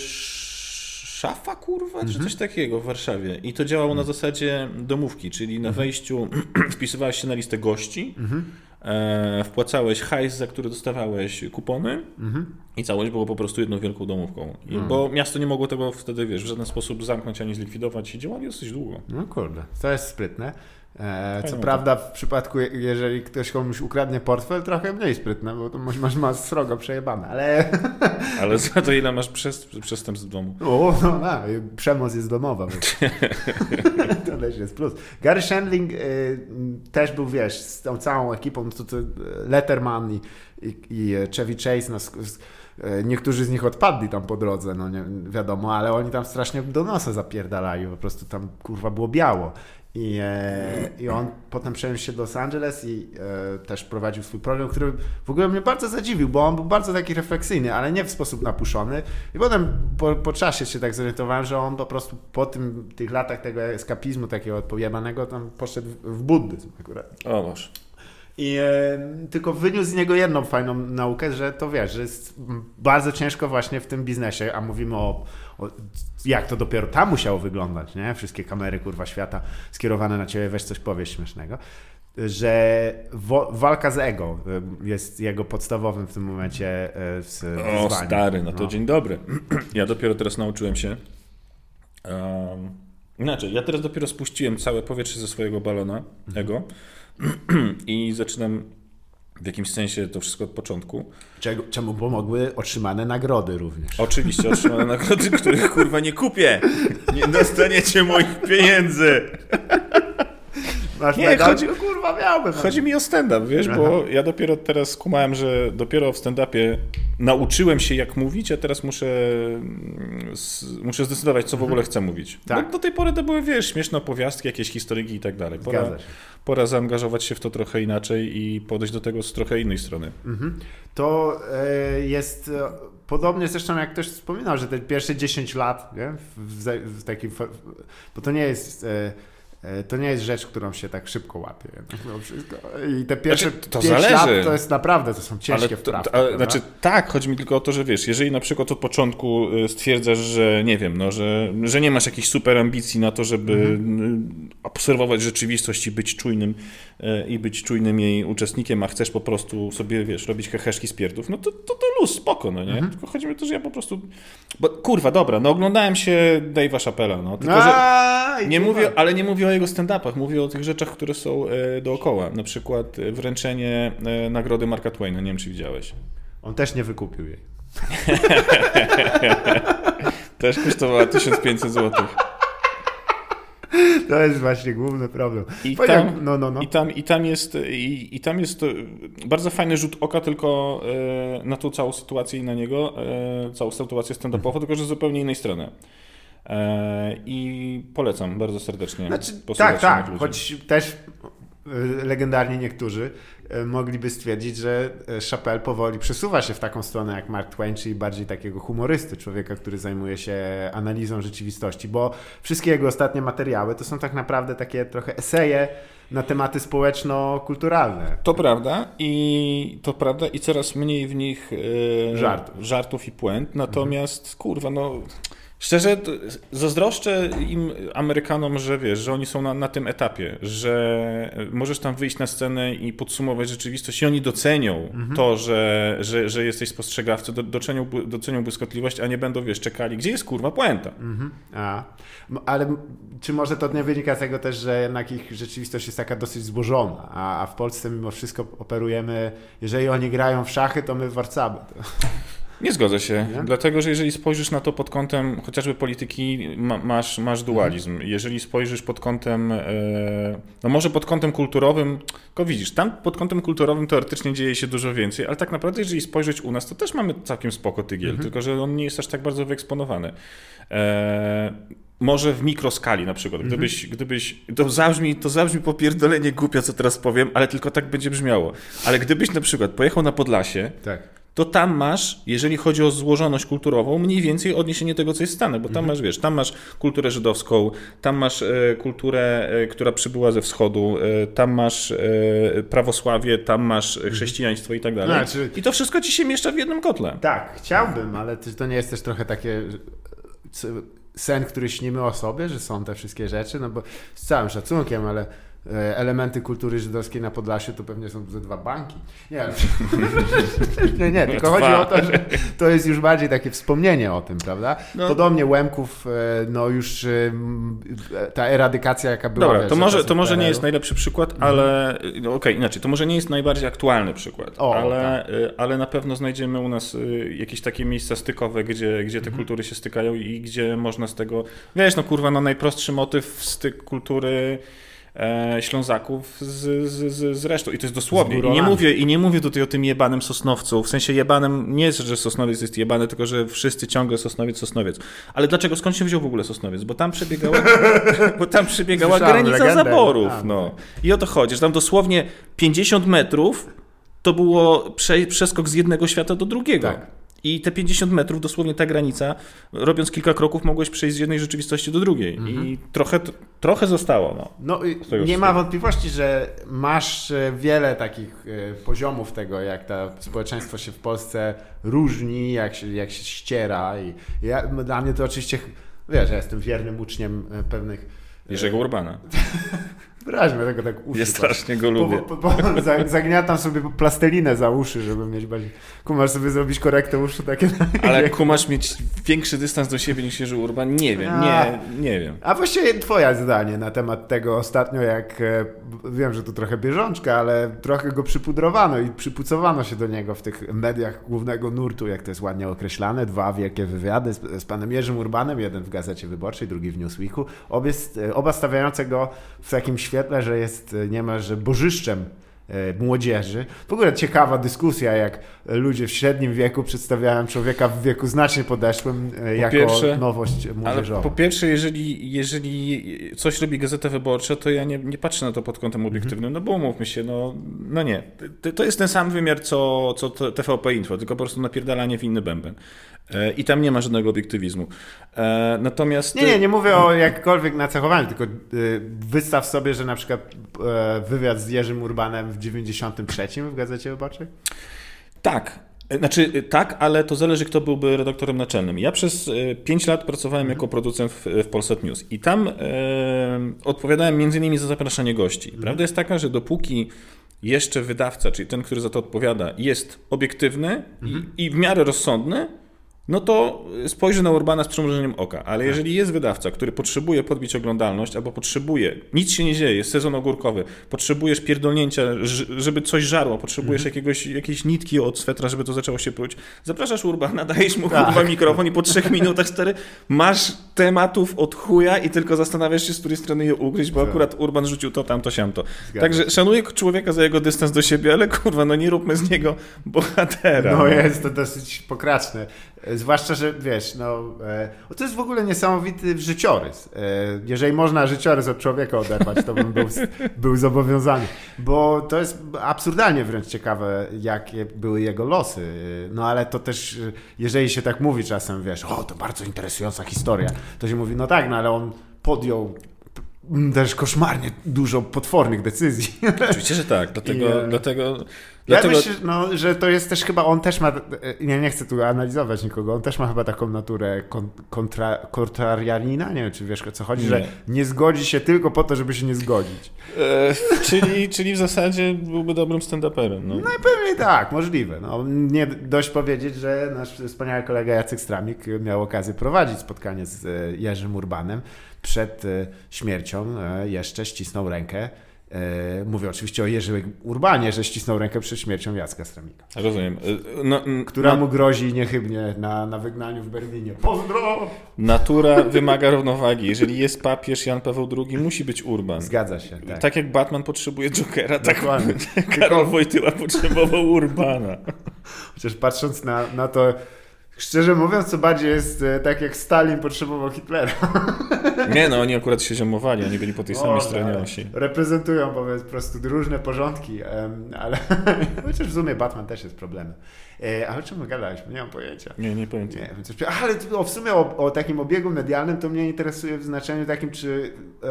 Szafa, kurwa, czy coś takiego w Warszawie. I to działało na zasadzie domówki, czyli na wejściu wpisywałeś się na listę gości, e, wpłacałeś hajs, za który dostawałeś kupony i całość było po prostu jedną wielką domówką. I, Bo miasto nie mogło tego wtedy, wiesz, w żaden sposób zamknąć ani zlikwidować i działali dosyć długo. No kurde, to jest sprytne. E, co prawda w przypadku, jeżeli ktoś komuś ukradnie portfel, trochę mniej sprytne, bo to masz, masz srogo przejebane, ale... Ale za to ile masz przestępstw w domu? O, no, no, przemoc jest domowa. to też jest plus. Gary Shandling y, też był, wiesz, z tą całą ekipą, to, to Letterman i, i, i Chevy Chase, no, niektórzy z nich odpadli tam po drodze, no nie wiadomo, ale oni tam strasznie do nosa zapierdalali, po prostu tam kurwa było biało. I, e, I on potem przeniósł się do Los Angeles i e, też prowadził swój program, który w ogóle mnie bardzo zadziwił, bo on był bardzo taki refleksyjny, ale nie w sposób napuszony. I potem po, po czasie się tak zorientowałem, że on po prostu po tym, tych latach tego eskapizmu takiego odpojebanego tam poszedł w, w buddyzm akurat. O, masz. I e, tylko wyniósł z niego jedną fajną naukę, że to wiesz, że jest bardzo ciężko właśnie w tym biznesie, a mówimy o, o, jak to dopiero tam musiało wyglądać, nie? Wszystkie kamery kurwa świata skierowane na ciebie, weź coś powiesz śmiesznego. Że wo, walka z ego e, jest jego podstawowym w tym momencie e, z O stary, no to no. dzień dobry. Ja dopiero teraz nauczyłem się. Um, inaczej, ja teraz dopiero spuściłem całe powietrze ze swojego balona ego i zaczynam w jakimś sensie to wszystko od początku. Czego, czemu pomogły otrzymane nagrody również. Oczywiście otrzymane nagrody, których kurwa nie kupię. Nie dostaniecie moich pieniędzy. Masz nie, medal? chodzi, kurwa miałbym. Chodzi mi o stand-up, wiesz, Aha. bo ja dopiero teraz skumałem, że dopiero w stand-upie nauczyłem się jak mówić, a teraz muszę, muszę zdecydować, co w ogóle chcę mówić. Tak. Bo do tej pory to były, wiesz, śmieszne opowiastki, jakieś historyki i tak dalej. Pora, pora zaangażować się w to trochę inaczej i podejść do tego z trochę innej strony. Mhm. To e, jest e, podobnie zresztą jak ktoś wspominał, że te pierwsze 10 lat, nie? W, w, w takim, bo to nie jest E, to nie jest rzecz, którą się tak szybko łapie. I te pierwsze znaczy, to zależy. lat to jest naprawdę, to są ciężkie ale wprawki. To, znaczy tak, chodzi mi tylko o to, że wiesz, jeżeli na przykład od początku y, stwierdzasz, że nie wiem, no, że, że nie masz jakichś super ambicji na to, żeby mhm. obserwować rzeczywistość i być czujnym y, i być czujnym jej uczestnikiem, a chcesz po prostu sobie, wiesz, robić heheszki z pierdów, no to, to, to luz, spoko, no nie? Mhm. Tylko chodzi mi o to, że ja po prostu bo, kurwa, dobra, no oglądałem się Dave'a Chappella, no, tylko, że nie mówię, ale nie mówię o jego stand-upach, mówię o tych rzeczach, które są e, dookoła. Na przykład e, wręczenie e, nagrody Marka Twaina, nie wiem czy widziałeś. On też nie wykupił jej. też kosztowała 1500 zł. To jest właśnie główny problem. I tam, no, no, no. I tam, i tam, jest, i, i tam jest bardzo fajny rzut oka tylko na tą całą sytuację i na niego, całą sytuację stand-upową, tylko że z zupełnie innej strony. E, I polecam bardzo serdecznie. Znaczy, tak, tak, choć też e, legendarnie niektórzy e, mogliby stwierdzić, że Chappelle powoli przesuwa się w taką stronę jak Mark Twain, czyli bardziej takiego humorysty, człowieka, który zajmuje się analizą rzeczywistości, bo wszystkie jego ostatnie materiały to są tak naprawdę takie trochę eseje na tematy społeczno-kulturalne. To prawda i to prawda i coraz mniej w nich żartów, żartów i puent, natomiast mhm. kurwa no Szczerze, zazdroszczę im, Amerykanom, że wiesz, że oni są na, na, tym etapie, że możesz tam wyjść na scenę i podsumować rzeczywistość i oni docenią mhm. to, że, że, że jesteś spostrzegawcą, do, docenią, docenią błyskotliwość, a nie będą, wiesz, czekali, gdzie jest kurwa puenta. Mhm. A, ale czy może to nie wynika z tego też, że jednak ich rzeczywistość jest taka dosyć złożona, a, a w Polsce mimo wszystko operujemy, jeżeli oni grają w szachy, to my w warcaby. Nie zgodzę się, Nie? dlatego że jeżeli spojrzysz na to pod kątem chociażby polityki, ma, masz, masz dualizm. Jeżeli spojrzysz pod kątem, e, no może pod kątem kulturowym, tylko widzisz, tam pod kątem kulturowym teoretycznie dzieje się dużo więcej, ale tak naprawdę jeżeli spojrzeć u nas, to też mamy całkiem spoko tygiel, tylko że on nie jest aż tak bardzo wyeksponowany. E, może w mikroskali na przykład. Gdybyś, gdybyś to, zabrzmi, to zabrzmi popierdolenie głupio, co teraz powiem, ale tylko tak będzie brzmiało. Ale gdybyś na przykład pojechał na Podlasie, Tak. To tam masz, jeżeli chodzi o złożoność kulturową, mniej więcej odniesienie tego, co jest w Stanach, bo tam masz, wiesz, tam masz kulturę żydowską, tam masz e, kulturę, e, która przybyła ze wschodu, e, tam masz e, prawosławie, tam masz e, chrześcijaństwo i tak dalej. Znaczy- I to wszystko ci się mieszcza w jednym kotle. Tak, chciałbym, ale to, nie jest też trochę takie c- sen, który śnimy o sobie, że są te wszystkie rzeczy, no bo z całym szacunkiem, ale e, elementy kultury żydowskiej na Podlasiu to pewnie są ze dwa banki. Nie, nie, nie tylko chodzi o to, że to jest już bardziej takie wspomnienie o tym, prawda? No. Podobnie Łemków, e, no już e, ta eradykacja, jaka była. Dobra, wiesz, to może, to może nie jest najlepszy przykład, ale no okej, inaczej, to może nie jest najbardziej aktualny przykład, O, ale, y, ale na pewno znajdziemy u nas y, jakieś takie miejsca stykowe, gdzie, gdzie te kultury się stykają i gdzie można z tego, wiesz, no kurwa, no najprostszy motyw styk kultury e, Ślązaków z, z, z, z resztą. I to jest dosłownie. I nie, mówię, I nie mówię tutaj o tym jebanym Sosnowcu. W sensie jebanym nie jest, że Sosnowiec jest jebany, tylko że wszyscy ciągle Sosnowiec, Sosnowiec. Ale dlaczego? Skąd się wziął w ogóle Sosnowiec? Bo tam przebiegała, bo tam przebiegała Słyszałem granica legendę. zaborów. No. I o to chodzi, że tam dosłownie 50 metrów to było prze, przeskok z jednego świata do drugiego. Tak. I te 50 metrów, dosłownie ta granica, robiąc kilka kroków, mogłeś przejść z jednej rzeczywistości do drugiej. I trochę, trochę zostało. No. No, nie ma wątpliwości, że masz e, wiele takich e, poziomów tego, jak to społeczeństwo się w Polsce różni, jak się, jak się ściera. I ja, dla mnie to oczywiście, wiesz, ja jestem wiernym uczniem e, pewnych. Jerzego Urbana. Wyraźmy tego tak uszy. Ja strasznie go Po, lubię. po, po, za- zagniatam sobie plastelinę za uszy, żeby mieć bardziej. Kumasz sobie zrobić korektę uszu takie. Ale kumasz mieć większy dystans do siebie niż Jerzy Urban? Nie wiem, nie, nie wiem. A właściwie twoje zdanie na temat tego ostatnio, jak e, wiem, że to trochę bieżączka, ale trochę go przypudrowano i przypucowano się do niego w tych mediach głównego nurtu, jak to jest ładnie określane. Dwa wielkie wywiady z, z panem Jerzym Urbanem, jeden w Gazecie Wyborczej, drugi w Newsweeku. Obie, e, oba stawiające go w takim świetle, że jest e, niemalże bożyszczem e, młodzieży. W ogóle ciekawa dyskusja, jak ludzie w średnim wieku przedstawiają człowieka w wieku znacznie podeszłym e, jako pierwsze- nowość młodzieżową. po pierwsze, jeżeli, jeżeli coś robi Gazeta Wyborcza, to ja nie, nie patrzę na to pod kątem obiektywnym, no bo umówmy się, no, no nie. To, to jest ten sam wymiar, co, co TVP Info, tylko po prostu napierdalanie w inny bęben. E, I tam nie ma żadnego obiektywizmu. E, Natomiast... Nie, nie, nie mówię o jakkolwiek nacechowaniu, tylko y, wystaw sobie, że na przykład e, wywiad z Jerzym Urbanem w 93 w Gazecie Wyborczej? Tak. Znaczy y, tak, ale to zależy, kto byłby redaktorem naczelnym. Ja przez 5 lat pracowałem jako producent w, w Polsat News i tam e, odpowiadałem między innymi za zapraszanie gości. Prawda jest taka, że dopóki jeszcze wydawca, czyli ten, który za to odpowiada, jest obiektywny i, i w miarę rozsądny, no to spojrzy na Urbana z przymrużeniem oka. Ale jeżeli jest wydawca, który potrzebuje podbić oglądalność, albo potrzebuje, nic się nie dzieje, jest sezon ogórkowy, potrzebujesz pierdolnięcia, żeby coś żarło, potrzebujesz jakiegoś, jakiejś nitki od swetra, żeby to zaczęło się pruć, zapraszasz Urbana, dajesz mu Tak. kurwa mikrofon i po trzech minutach, stary, masz tematów od chuja i tylko zastanawiasz się, z której strony je ugryźć, bo Tak. akurat Urban rzucił to, tamto, siamto. Zgadzam Także szanuję człowieka za jego dystans do siebie, ale kurwa, no nie róbmy z niego bohatera. No jest to dosyć pokraczne. Zwłaszcza, że wiesz, no e, to jest w ogóle niesamowity życiorys. E, jeżeli można życiorys od człowieka oderwać, to bym był, był zobowiązany. Bo to jest absurdalnie wręcz ciekawe, jakie były jego losy. E, No ale to też, e, jeżeli się tak mówi czasem, wiesz, o to bardzo interesująca historia, to się mówi, no tak, no ale on podjął też koszmarnie dużo potwornych decyzji. Oczywiście, że tak. Dlatego, I, e, dlatego, Ja myślę, no, że to jest też chyba, on też ma, ja nie chcę tu analizować nikogo, on też ma chyba taką naturę kon, kontra, kontrarianina, nie wiem czy wiesz o co chodzi, Nie. że nie zgodzi się tylko po to, żeby się nie zgodzić. E, czyli, czyli w zasadzie byłby dobrym stand-uperem. No. No pewnie tak, możliwe. No, nie dość powiedzieć, że nasz wspaniały kolega Jacek Stramik miał okazję prowadzić spotkanie z e, Jerzym Urbanem przed e, śmiercią, e, jeszcze ścisnął rękę mówię oczywiście o Jerzy Urbanie, że ścisnął rękę przed śmiercią Jacka Stramika. Rozumiem. E, no, która mu grozi niechybnie na, na wygnaniu w Berlinie. Pozdro! Natura wymaga równowagi. Jeżeli jest papież Jan Paweł II, musi być Urban. Zgadza się. Tak, tak jak Batman potrzebuje Jokera, tak Karol Wojtyła potrzebował Urbana. Chociaż patrząc na, na to, Szczerze mówiąc, co bardziej jest e, tak jak Stalin potrzebował Hitlera. Nie no, oni akurat się ziomowali, oni byli po tej samej o, stronie tak. osi. Reprezentują po prostu różne porządki, ale chociaż w sumie Batman też jest problemem. E, ale o czym gadaliśmy? Nie mam pojęcia. Nie, nie pamiętam. Nie, ale o, w sumie o, o, takim obiegu medialnym to mnie interesuje w znaczeniu takim, czy e,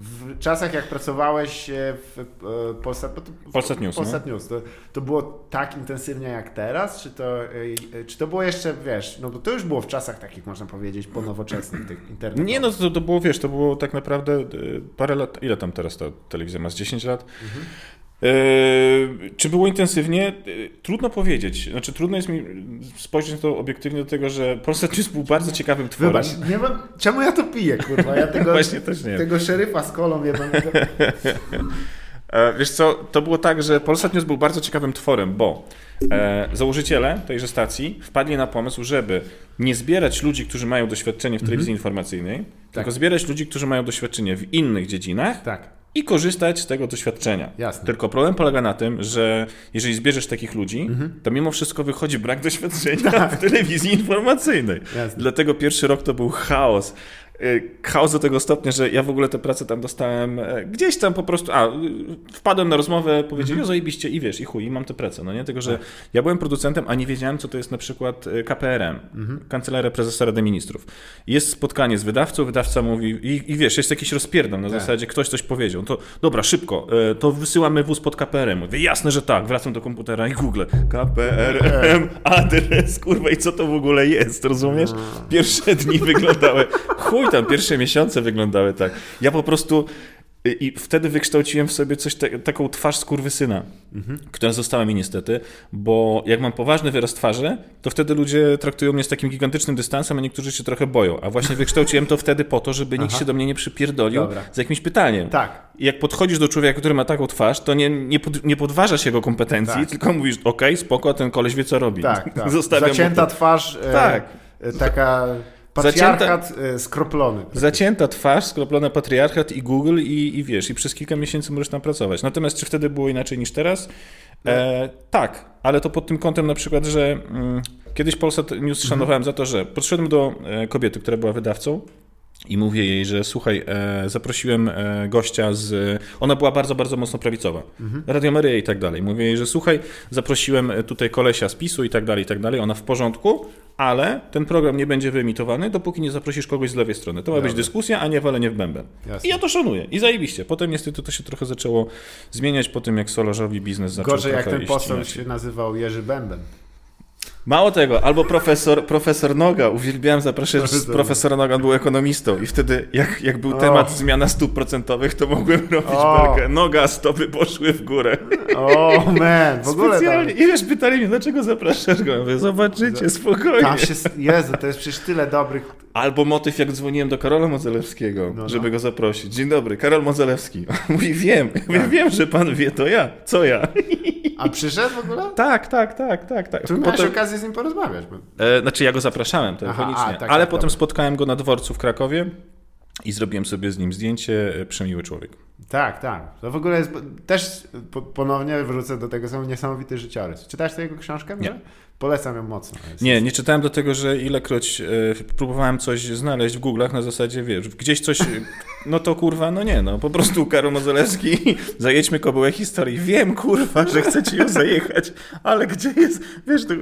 w czasach jak pracowałeś w e, Polsat, Polsat News, Polsat no? News to, to było tak intensywnie jak teraz? Czy to, e, czy to było jeszcze, wiesz, no bo to już było w czasach takich, można powiedzieć, ponowoczesnych tych internetowych. Nie, no to, to było, wiesz, to było tak naprawdę e, parę lat, ile tam teraz ta telewizja ma, z 10 lat? Mhm. Yy, czy było intensywnie? Yy, trudno powiedzieć. Znaczy, trudno jest mi spojrzeć na to obiektywnie do tego, że Polsat News był bardzo ciekawym tworem. Wybacz, nie mam, czemu ja to piję, kurwa? Ja tego, Właśnie też nie. tego szeryfa z kolą nie będę... Wiesz co, to było tak, że Polsat News był bardzo ciekawym tworem, bo e, założyciele tejże stacji wpadli na pomysł, żeby nie zbierać ludzi, którzy mają doświadczenie w telewizji mhm. informacyjnej, tak. tylko zbierać ludzi, którzy mają doświadczenie w innych dziedzinach. Tak i korzystać z tego doświadczenia. Jasne. Tylko problem polega na tym, że jeżeli zbierzesz takich ludzi, mhm. to mimo wszystko wychodzi brak doświadczenia tak. w telewizji informacyjnej. Jasne. Dlatego pierwszy rok to był chaos. Y, chaos do tego stopnia, że ja w ogóle tę pracę tam dostałem e, gdzieś tam po prostu, a wpadłem na rozmowę, powiedzieli, mhm. o zajebiście i wiesz, i chuj, i mam tę pracę, no nie? Tego, że tak. ja byłem producentem, a nie wiedziałem, co to jest na przykład e, KPRM, mhm. Kancelaria Prezesa Rady Ministrów. Jest spotkanie z wydawcą, wydawca mówi, i, i wiesz, jest jakiś rozpierdol na tak. zasadzie, ktoś coś powiedział, to dobra, szybko, e, to wysyłamy wóz pod KPRM. Mówię, jasne, że tak, wracam do komputera i Google, KPRM, adres, kurwa, i co to w ogóle jest, rozumiesz? No. Pierwsze dni wyglądały, chuj tam pierwsze miesiące wyglądały tak. Ja po prostu i wtedy wykształciłem w sobie coś, te, taką twarz skurwysyna, mhm. która została mi niestety, bo jak mam poważny wyraz twarzy, to wtedy ludzie traktują mnie z takim gigantycznym dystansem, a niektórzy się trochę boją. A właśnie wykształciłem to wtedy po to, żeby nikt się do mnie nie przypierdolił Dobra. z jakimś pytaniem. Tak. I jak podchodzisz do człowieka, który ma taką twarz, to nie, nie, pod, nie podważasz jego kompetencji, tak. tylko mówisz, okej, okay, spoko, ten koleś wie co robi. Tak, tak. Zacięta twarz, e, tak. E, taka Patriarchat Zacięta, e, skroplony. Zacięta twarz, skroplony patriarchat i Google i, i wiesz, i przez kilka miesięcy możesz tam pracować. Natomiast czy wtedy było inaczej niż teraz? E, tak, ale to pod tym kątem na przykład, że mm, kiedyś Polsat News szanowałem mhm. za to, że podszedłem do e, kobiety, która była wydawcą i mówię jej, że słuchaj, e, zaprosiłem e, gościa z. Ona była bardzo, bardzo mocno prawicowa. Mhm. Radio Maryja i tak dalej. Mówię jej, że słuchaj, zaprosiłem e, tutaj kolesia z PiSu i tak dalej, i tak dalej. Ona w porządku, ale ten program nie będzie wyemitowany, dopóki nie zaprosisz kogoś z lewej strony. To ma być dyskusja, a nie walenie w bęben. Jasne. I ja to szanuję. I zajebiście. Potem niestety to się trochę zaczęło zmieniać po tym, jak solarzowi biznes zaczął Gorzej jak ten poseł się nazywał Jerzy Bęben. Mało tego, albo profesor, profesor Noga, uwielbiałem zapraszać profesora Noga, on był ekonomistą i wtedy jak, jak był temat zmiana stóp procentowych, to mogłem robić oh. belkę. Noga, stopy poszły w górę. O oh, man, w ogóle Specjalnie. I wiesz, pytali mnie, dlaczego zapraszasz go? Mówię, zobaczycie, spokojnie. Tam się, Jezu, to jest przecież tyle dobrych... Albo motyw, jak dzwoniłem do Karola Modzelewskiego, no, no. żeby go zaprosić. Dzień dobry, Karol Modzelewski. Mówi, wiem, tak. wiem, że pan wie, to ja. Co ja? A przyszedł w ogóle? Tak, tak, tak, tak. tak. Tu miałeś potem... okazję z nim porozmawiać. Bo... E, znaczy ja go zapraszałem telefonicznie, Aha, a, tak, ale tak, potem dobra. spotkałem go na dworcu w Krakowie i zrobiłem sobie z nim zdjęcie. E, przemiły człowiek. Tak, tak. To w ogóle jest, też ponownie wrócę do tego, są niesamowity życiorys. Czytałeś tę jego książkę? Nie. Polecam ją mocno. Nie, nie czytałem do tego, że ilekroć e, próbowałem coś znaleźć w Google'ach na zasadzie, wiesz, gdzieś coś, no to kurwa, no nie, no po prostu Karol Modzelewski, zajedźmy kobyłę historii. Wiem, kurwa, że chcecie ją zajechać, ale gdzie jest, wiesz, to,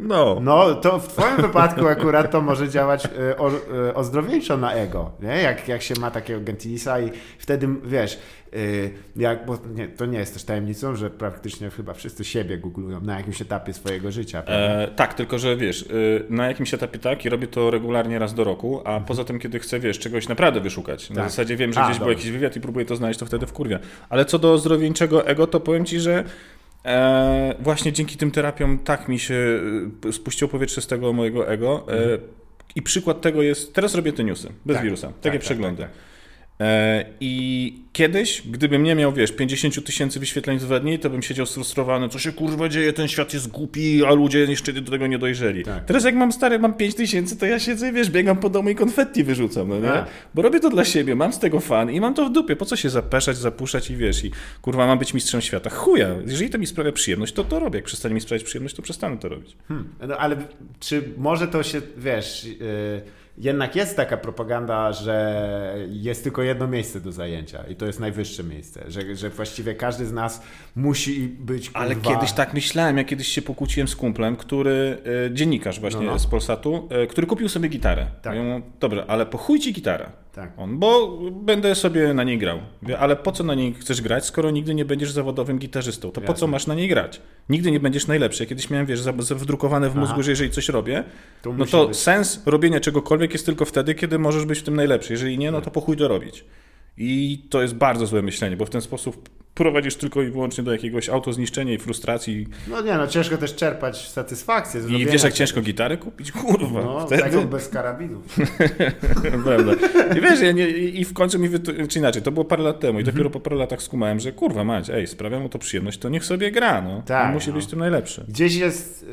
no. No, to w twoim wypadku akurat to może działać e, o, e, ozdrowieńczo na ego, nie? Jak, jak się ma takiego Gentilisa i wtedy, wiesz, Y, jak, bo nie, to nie jest też tajemnicą, że praktycznie chyba wszyscy siebie googlują na jakimś etapie swojego życia. E, tak, tylko że wiesz, y, na jakimś etapie tak i robię to regularnie raz do roku, a mhm. poza tym, kiedy chcę, wiesz, czegoś naprawdę wyszukać. Na tak. zasadzie wiem, że a, gdzieś był jakiś wywiad i próbuję to znaleźć, to wtedy w kurwie. Ale co do zdrowieńczego ego, to powiem ci, że e, właśnie dzięki tym terapiom tak mi się y, spuściło powietrze z tego mojego ego. E, mhm. I przykład tego jest, teraz robię te newsy, bez tak, wirusa, takie tak, przeglądy. Tak, I kiedyś, gdybym nie miał, wiesz, 50 tysięcy wyświetleń w dni, to bym siedział sfrustrowany, co się kurwa dzieje, ten świat jest głupi, a ludzie jeszcze do tego nie dojrzeli. Tak. Teraz jak mam stary, mam 5 tysięcy, to ja siedzę, wiesz, biegam po domu i konfetti wyrzucam, no nie? Tak. Bo robię to dla siebie, mam z tego fan i mam to w dupie. Po co się zapeszać, zapuszczać i wiesz, i kurwa, mam być mistrzem świata. Chuja, jeżeli to mi sprawia przyjemność, to to robię. Jak przestanie mi sprawiać przyjemność, to przestanę to robić. Hmm. No, ale czy może to się, wiesz, yy, jednak jest taka propaganda, że jest tylko jedno miejsce do zajęcia i to jest najwyższe miejsce, że, że właściwie każdy z nas musi być kurwa... Ale kiedyś tak myślałem, ja kiedyś się pokłóciłem z kumplem, który, e, dziennikarz właśnie No, no. z Polsatu, e, który kupił sobie gitarę. Tak. Ja mu, dobra, ale po chuj ci gitarę. Tak. On, bo będę sobie na niej grał. Ale po co na niej chcesz grać, skoro nigdy nie będziesz zawodowym gitarzystą? To po Jasne. co masz na niej grać? Nigdy nie będziesz najlepszy. Ja kiedyś miałem, wiesz, wdrukowane w mózgu, Aha. że jeżeli coś robię, To no to być. sens robienia czegokolwiek jest tylko wtedy, kiedy możesz być w tym najlepszy. Jeżeli nie, no to po chuj to robić. I to jest bardzo złe myślenie, bo w ten sposób prowadzisz tylko i wyłącznie do jakiegoś autozniszczenia i frustracji. No nie, no ciężko też czerpać satysfakcję z I wiesz, jak ciężko gitarę kupić? Kurwa. No, wtedy... taką bez karabinów. Prawda. I wiesz, ja nie, i w końcu mi, wytu- czy inaczej, to było parę lat temu i Mhm. dopiero po paru latach skumałem, że kurwa mać, ej, sprawia mu to przyjemność, to niech sobie gra, no. Tak, On musi no. być tym najlepszy. Gdzieś jest,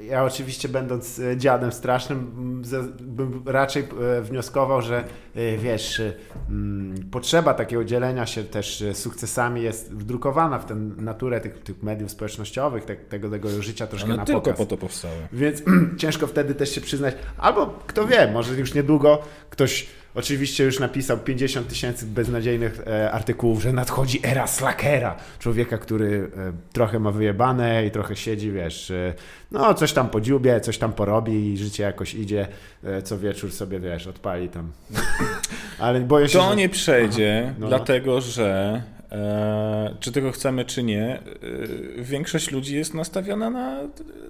e, ja oczywiście będąc e, dziadem strasznym, bym raczej e, wnioskował, że wiesz, potrzeba takiego dzielenia się też e, sukcesami jest wdrukowana w tę naturę tych, tych mediów społecznościowych, te, tego, tego życia troszkę na tylko pokaz. po to powstały. Więc ciężko wtedy też się przyznać. Albo kto wie, może już niedługo ktoś oczywiście już napisał 50 tysięcy beznadziejnych e, artykułów, że nadchodzi era slackera. Człowieka, który e, trochę ma wyjebane i trochę siedzi, wiesz, e, no coś tam podziubie, coś tam porobi i życie jakoś idzie. E, co wieczór sobie, wiesz, odpali tam. Ale boję się, To że... nie przejdzie, No. dlatego że czy tego chcemy, czy nie, e, większość ludzi jest nastawiona na,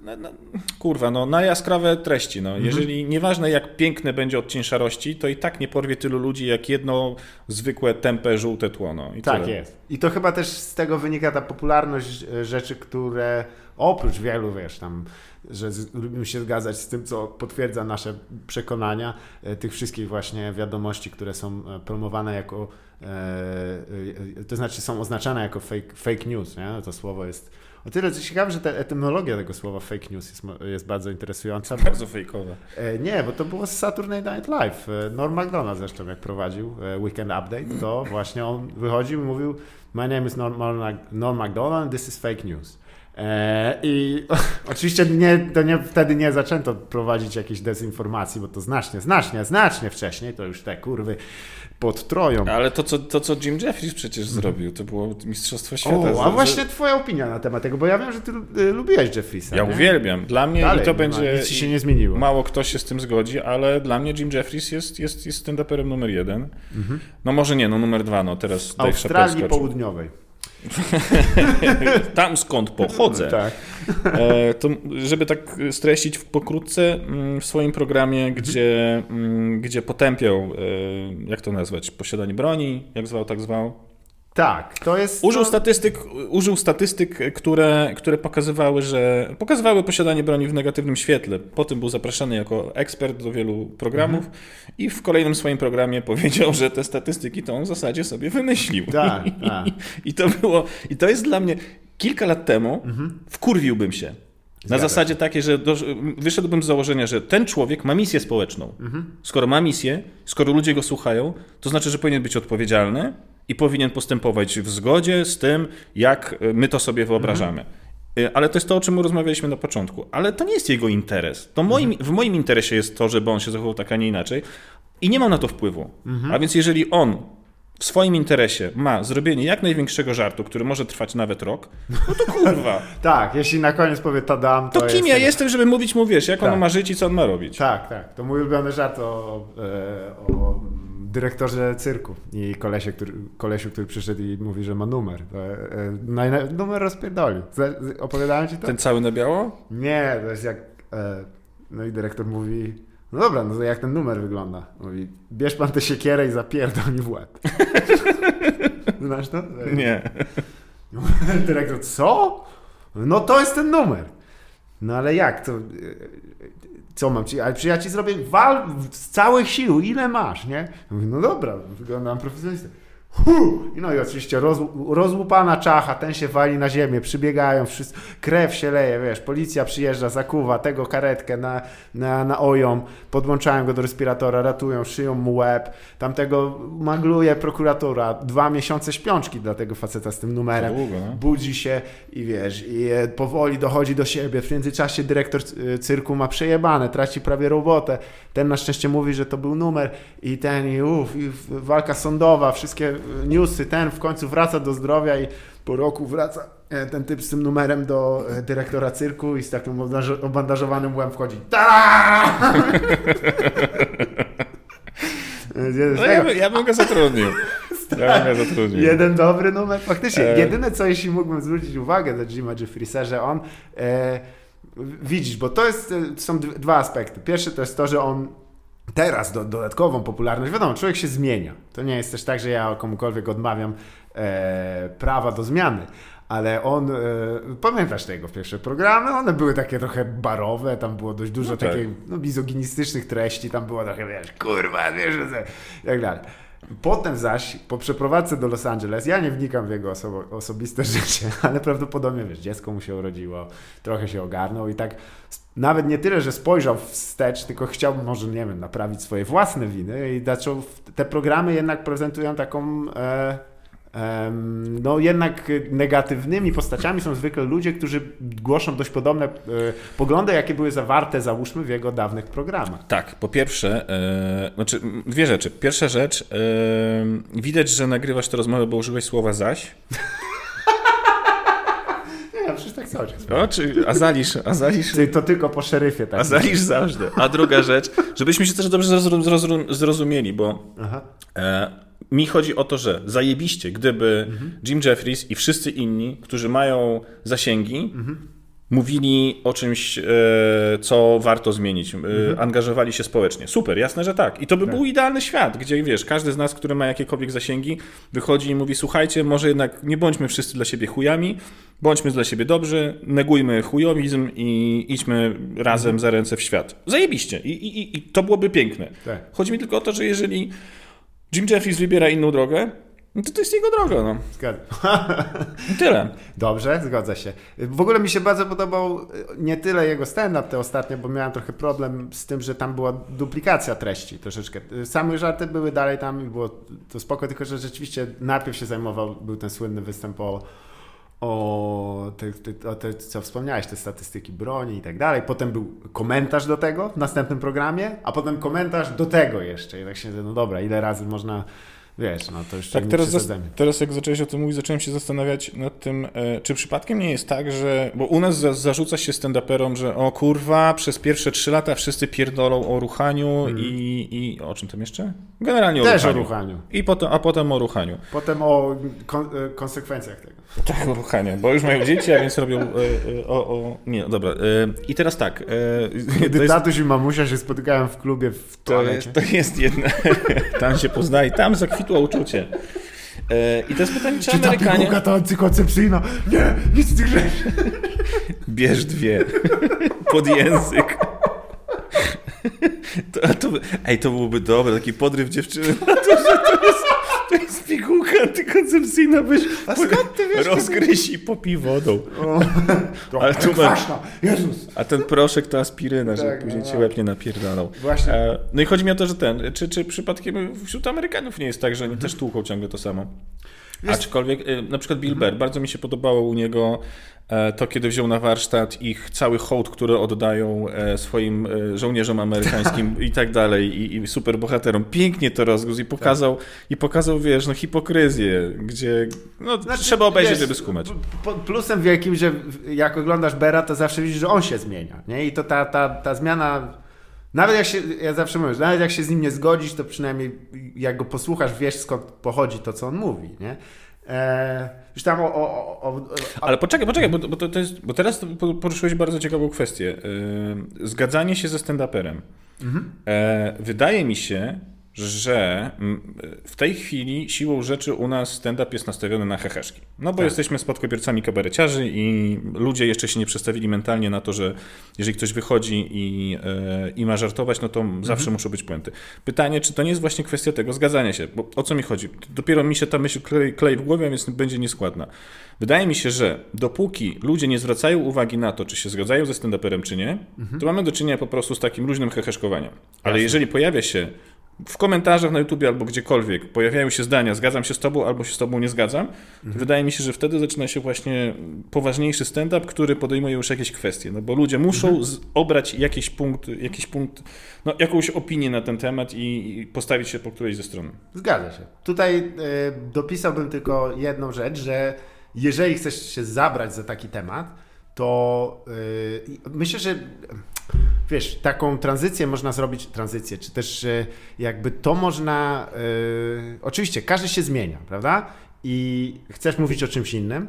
na, na kurwa, no, na jaskrawe treści. No. Mhm. Jeżeli nieważne jak piękne będzie odcień szarości, to i tak nie porwie tylu ludzi jak jedno zwykłe, tępe, żółte tło. No. I Tak tyle. jest. I to chyba też z tego wynika ta popularność e, rzeczy, które oprócz wielu, wiesz, tam, że z, lubimy się zgadzać z tym, co potwierdza nasze przekonania, e, tych wszystkich właśnie wiadomości, które są e, promowane jako, e, to znaczy są oznaczane jako fake, fake news, nie? To słowo jest o tyle ciekawe, że ta etymologia tego słowa fake news jest, jest bardzo interesująca. Bardzo fejkowe. E, Nie, bo to było z Saturday Night Live. Norm MacDonald zresztą jak prowadził Weekend Update, to właśnie on wychodził i mówił My name is Norm, Norm, Norm MacDonald, this is fake news. E, I oczywiście nie, to nie, wtedy nie zaczęto prowadzić jakiejś dezinformacji, bo to znacznie, znacznie, znacznie wcześniej, to już te kurwy pod Troją. Ale to co, to, co Jim Jeffries przecież zrobił, to było Mistrzostwo Świata. O, a właśnie twoja opinia na temat tego, bo ja wiem, że ty y, lubiłeś Jeffrisa. Ja nie? uwielbiam. Dla mnie Dalej, i to będzie. nic się nie zmieniło. Mało kto się z tym zgodzi, ale dla mnie Jim Jeffries jest, jest, jest stand-uperem numer jeden. Mhm. No może nie, no numer dwa, no teraz Australii. Południowej. Tam skąd pochodzę. Tak. E, to, żeby tak streścić w pokrótce, mm, w swoim programie, gdzie, mm, gdzie potępiał, e, jak to nazwać, posiadanie broni, jak zwał, tak zwał. Tak, to jest. Użył to... statystyk, użył statystyk które, które pokazywały, że pokazywały posiadanie broni w negatywnym świetle. Potem był zapraszany jako ekspert do wielu programów i w kolejnym swoim programie powiedział, że te statystyki to on w zasadzie sobie wymyślił. Tak, tak. I to było, i to jest dla mnie kilka lat temu wkurwiłbym się. Na Zgadza zasadzie takiej, że do, wyszedłbym z założenia, że ten człowiek ma misję społeczną. Skoro ma misję, skoro ludzie go słuchają, to znaczy, że powinien być odpowiedzialny i powinien postępować w zgodzie z tym, jak e, my to sobie wyobrażamy. E, Ale to jest to, o czym rozmawialiśmy na początku. Ale to nie jest jego interes. To moim, w moim interesie jest to, żeby on się zachował tak, a nie inaczej. I nie ma na to wpływu. A więc jeżeli on w swoim interesie ma zrobienie jak największego żartu, który może trwać nawet rok, no to kurwa. Tak, jeśli na koniec powie Tadam, to, To kim jest ja tego- jestem, żeby mówić mu, wiesz, jak Tak. on ma żyć i co on ma robić? Tak, tak. To mój ulubiony żart o, e, o dyrektorze cyrku i kolesie, który, kolesiu, który przyszedł i mówi, że ma numer. E, no numer rozpierdolił. Opowiadałem ci to? Ten cały na biało? Nie, to jest jak... E, no i dyrektor mówi, no dobra, no to jak ten numer wygląda? Mówi, bierz pan tę siekierę i zapierdol mi w łeb. Znasz to? Nie. Dyrektor, co? No to jest ten numer. No ale jak to? Co mam ci? Ale ja ci zrobię wal z całych sił, ile masz, nie? No dobra, wyglądam profesjonalista. Hu! No i oczywiście roz, rozłupana czacha, ten się wali na ziemię, przybiegają, wszyscy, krew się leje, wiesz, policja przyjeżdża, zakuwa tego karetkę na, na, na oją, podłączają go do respiratora, ratują, szyją mu łeb, tamtego magluje prokuratura, dwa miesiące śpiączki dla tego faceta z tym numerem, Długo, no. budzi się i wiesz, i e, powoli dochodzi do siebie, w międzyczasie dyrektor e, cyrku ma przejebane, traci prawie robotę, ten na szczęście mówi, że to był numer i ten, i uff, i walka sądowa, wszystkie newsy, ten w końcu wraca do zdrowia i po roku wraca e, ten typ z tym numerem do e, dyrektora cyrku i z takim obandaż- obandażowanym łbem wchodzi. No ja, by- ja bym go zatrudnił. Ja bym go zatrudnił. Jeden dobry numer. Faktycznie, E. jedyne co jeśli mógłbym zwrócić uwagę do Jima Jeffriesa, że on e, widzisz, bo to jest, e, są dwa aspekty. Pierwszy to jest to, że on teraz do, dodatkową popularność, wiadomo, człowiek się zmienia. To nie jest też tak, że ja komukolwiek odmawiam e, prawa do zmiany. Ale on, e, pamiętasz tego pierwsze programy, one były takie trochę barowe, tam było dość dużo No tak. takich no, treści, tam było trochę, wiesz, kurwa, wiesz, że i tak dalej. Potem zaś, po przeprowadzce do Los Angeles, ja nie wnikam w jego oso- osobiste życie, ale prawdopodobnie, wiesz, dziecko mu się urodziło, trochę się ogarnął i tak nawet nie tyle, że spojrzał wstecz, tylko chciał może, nie wiem, naprawić swoje własne winy i zaczął, te programy jednak prezentują taką... E, no jednak negatywnymi postaciami są zwykle ludzie, którzy głoszą dość podobne e, poglądy, jakie były zawarte, załóżmy, w jego dawnych programach. Tak, po pierwsze, e, znaczy dwie rzeczy. Pierwsza rzecz, e, widać, że nagrywasz tę rozmowę, bo użyłeś słowa zaś. Nie, przecież tak cały czas. O, czy, a zalisz, a zalisz, Czyli to tylko po szeryfie, tak? a zalisz zawsze. A druga rzecz, żebyśmy się też dobrze zrozum, zrozum, zrozumieli, bo. E, mi chodzi o to, że zajebiście, gdyby Jim Jeffries i wszyscy inni, którzy mają zasięgi, mówili o czymś, e, co warto zmienić, e, angażowali się społecznie. Super, jasne, że tak. I to by był idealny świat, gdzie wiesz, każdy z nas, który ma jakiekolwiek zasięgi, wychodzi i mówi: Słuchajcie, może jednak nie bądźmy wszyscy dla siebie chujami, bądźmy dla siebie dobrzy, negujmy chujowizm i idźmy razem za ręce w świat. Zajebiście. I, i, i to byłoby piękne. Tak. Chodzi mi tylko o to, że jeżeli Jim Jeffries wybiera inną drogę, no to to jest jego droga, no. Zgadzam. Tyle. Dobrze, zgodzę się. W ogóle mi się bardzo podobał e, nie tyle jego stand-up te ostatnie, bo miałem trochę problem z tym, że tam była duplikacja treści troszeczkę. Same żarty były dalej tam i było to spoko, tylko że rzeczywiście najpierw się zajmował, był ten słynny występ o o te, te, o te, co wspomniałeś, te statystyki broni i tak dalej. Potem był komentarz do tego w następnym programie, a potem komentarz do tego jeszcze. I tak się, no dobra, ile razy można, wiesz, no to już Tak, teraz, zas- teraz jak zacząłeś o tym mówić, zacząłem się zastanawiać nad tym, e, czy przypadkiem nie jest tak, że. Bo u nas za, zarzuca się stand-uperom, że o kurwa, przez pierwsze trzy lata wszyscy pierdolą o ruchaniu i, i. O czym tam jeszcze? Generalnie o. Też o ruchaniu. ruchaniu. I potem, a potem o ruchaniu. Potem o kon, e, konsekwencjach tego. Tak, o ruchaniu, bo już mają dzieci, a więc robią e, e, o, o. Nie, dobra. E, I teraz tak. E, Gdy jest, tatuś i mamusia się spotykają w klubie w to toalecie. jest, to jest jedna. tam się poznaje, tam zakwitło uczucie. E, I to jest pytanie, czy Czy ta Amerykanie. pigułka to antykoncepcyjna? Nie, nic z tych rzeczy. Bierz dwie. Pod język. To, to, ej, to byłoby dobre, taki podryw dziewczyny na to, że to jest, to jest pigułka antykoncepcyjna, byś A skąd ty wiesz, rozgryź i popij wodą. Trochę Ale tu ma- kwaśna. Jezus. A ten proszek to aspiryna, żeby Tak, później no, ci no. łeb nie napierdalał. Właśnie. E, No i chodzi mi o to, że ten, czy, czy przypadkiem wśród Amerykanów nie jest tak, że oni też tłuką ciągle to samo? Aczkolwiek, y, na przykład Bill Burr, bardzo mi się podobało u niego e, to, kiedy wziął na warsztat ich cały hołd, który oddają e, swoim e, żołnierzom amerykańskim i tak dalej, i, i superbohaterom. Pięknie to rozgryzł i pokazał, i pokazał, wiesz, no hipokryzję, gdzie no, Znaczy, trzeba obejrzeć, wiesz, żeby skumać. Plusem wielkim, że jak oglądasz Bera, to zawsze widzisz, że on się zmienia. Nie? I to ta, ta, ta zmiana. Nawet jak się, ja zawsze mówię, nawet jak się z nim nie zgodzisz, to przynajmniej jak go posłuchasz, wiesz skąd pochodzi to, co on mówi. Nie? E, już tam o, o, o, Ale poczekaj, poczekaj, bo, bo, to, to jest, bo teraz po- poruszyłeś bardzo ciekawą kwestię. Yy, Zgadzanie się ze stand-uperem. E, wydaje mi się, że mm, w tej chwili siłą rzeczy u nas stand-up jest nastawiony na heheszki. No bo tak. jesteśmy spadkobiercami kabareciarzy i ludzie jeszcze się nie przestawili mentalnie na to, że jeżeli ktoś wychodzi i, e, i ma żartować, no to mhm. zawsze muszą być puenty. Pytanie, czy to nie jest właśnie kwestia tego zgadzania się, bo o co mi chodzi? Dopiero mi się ta myśl klei, klei w głowie, więc będzie nieskładna. Wydaje mi się, że dopóki ludzie nie zwracają uwagi na to, czy się zgadzają ze stand-uperem, czy nie, mhm. to mamy do czynienia po prostu z takim luźnym heheszkowaniem. Ale Jasne. jeżeli pojawia się w komentarzach na YouTube albo gdziekolwiek pojawiają się zdania, zgadzam się z tobą albo się z tobą nie zgadzam, mhm. wydaje mi się, że wtedy zaczyna się właśnie poważniejszy stand-up, który podejmuje już jakieś kwestie, no bo ludzie muszą mhm. obrać jakiś punkt, jakiś punkt, no jakąś opinię na ten temat i, i postawić się po którejś ze stron. Zgadza się. Tutaj y, dopisałbym tylko jedną rzecz, że jeżeli chcesz się zabrać za taki temat, to y, myślę, że wiesz, taką tranzycję można zrobić, tranzycję, czy też e, jakby to można, yy, oczywiście każdy się zmienia, prawda? I chcesz mówić o czymś innym,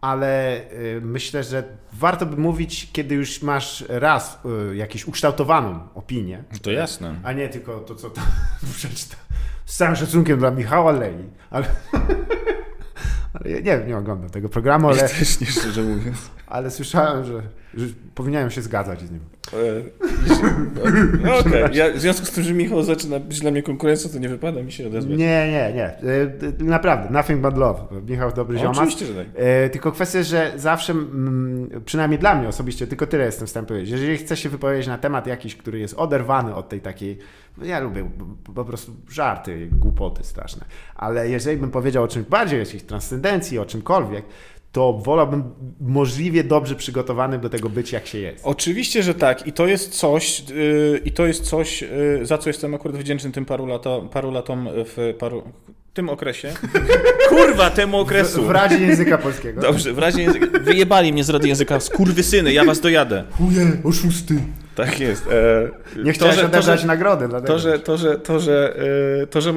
ale yy, myślę, że warto by mówić, kiedy już masz raz yy, jakąś ukształtowaną opinię. To jasne. A nie tylko to, co tam. Z całym szacunkiem dla Michała Lei, ale... ale nie nie oglądam tego programu, ale... Ja też nie, szczerze mówiąc. Ale słyszałem, że powinienem się zgadzać z nim. No, Okej, okay. ja, w związku z tym, że Michał zaczyna być dla mnie konkurencją, to nie wypada mi się odezwać. Nie, nie, nie. E, naprawdę, nothing but love. Michał dobry ziomak. Oczywiście, że tak. E, tylko kwestia, że zawsze, przynajmniej dla mnie osobiście, tylko tyle jestem w stanie powiedzieć. Jeżeli chcę się wypowiedzieć na temat jakiś, który jest oderwany od tej takiej, ja lubię po prostu żarty, głupoty straszne, ale jeżeli bym powiedział o czymś bardziej, o jakiejś transcendencji, o czymkolwiek, to wolałbym możliwie dobrze przygotowany do tego być, jak się jest. Oczywiście, że tak. I to jest coś, yy, i to jest coś, yy, za co jestem akurat wdzięczny tym paru, lato, paru latom w paru, tym okresie. Kurwa, temu okresu. W, w razie języka polskiego. Dobrze, w razie języka. Wyjebali mnie z rady języka. syny, ja was dojadę. Chuje, oszusty. Tak jest. E, nie chciałeś to, że, odebrać to, że, nagrody. To, że, to, że, to, że, e, to, że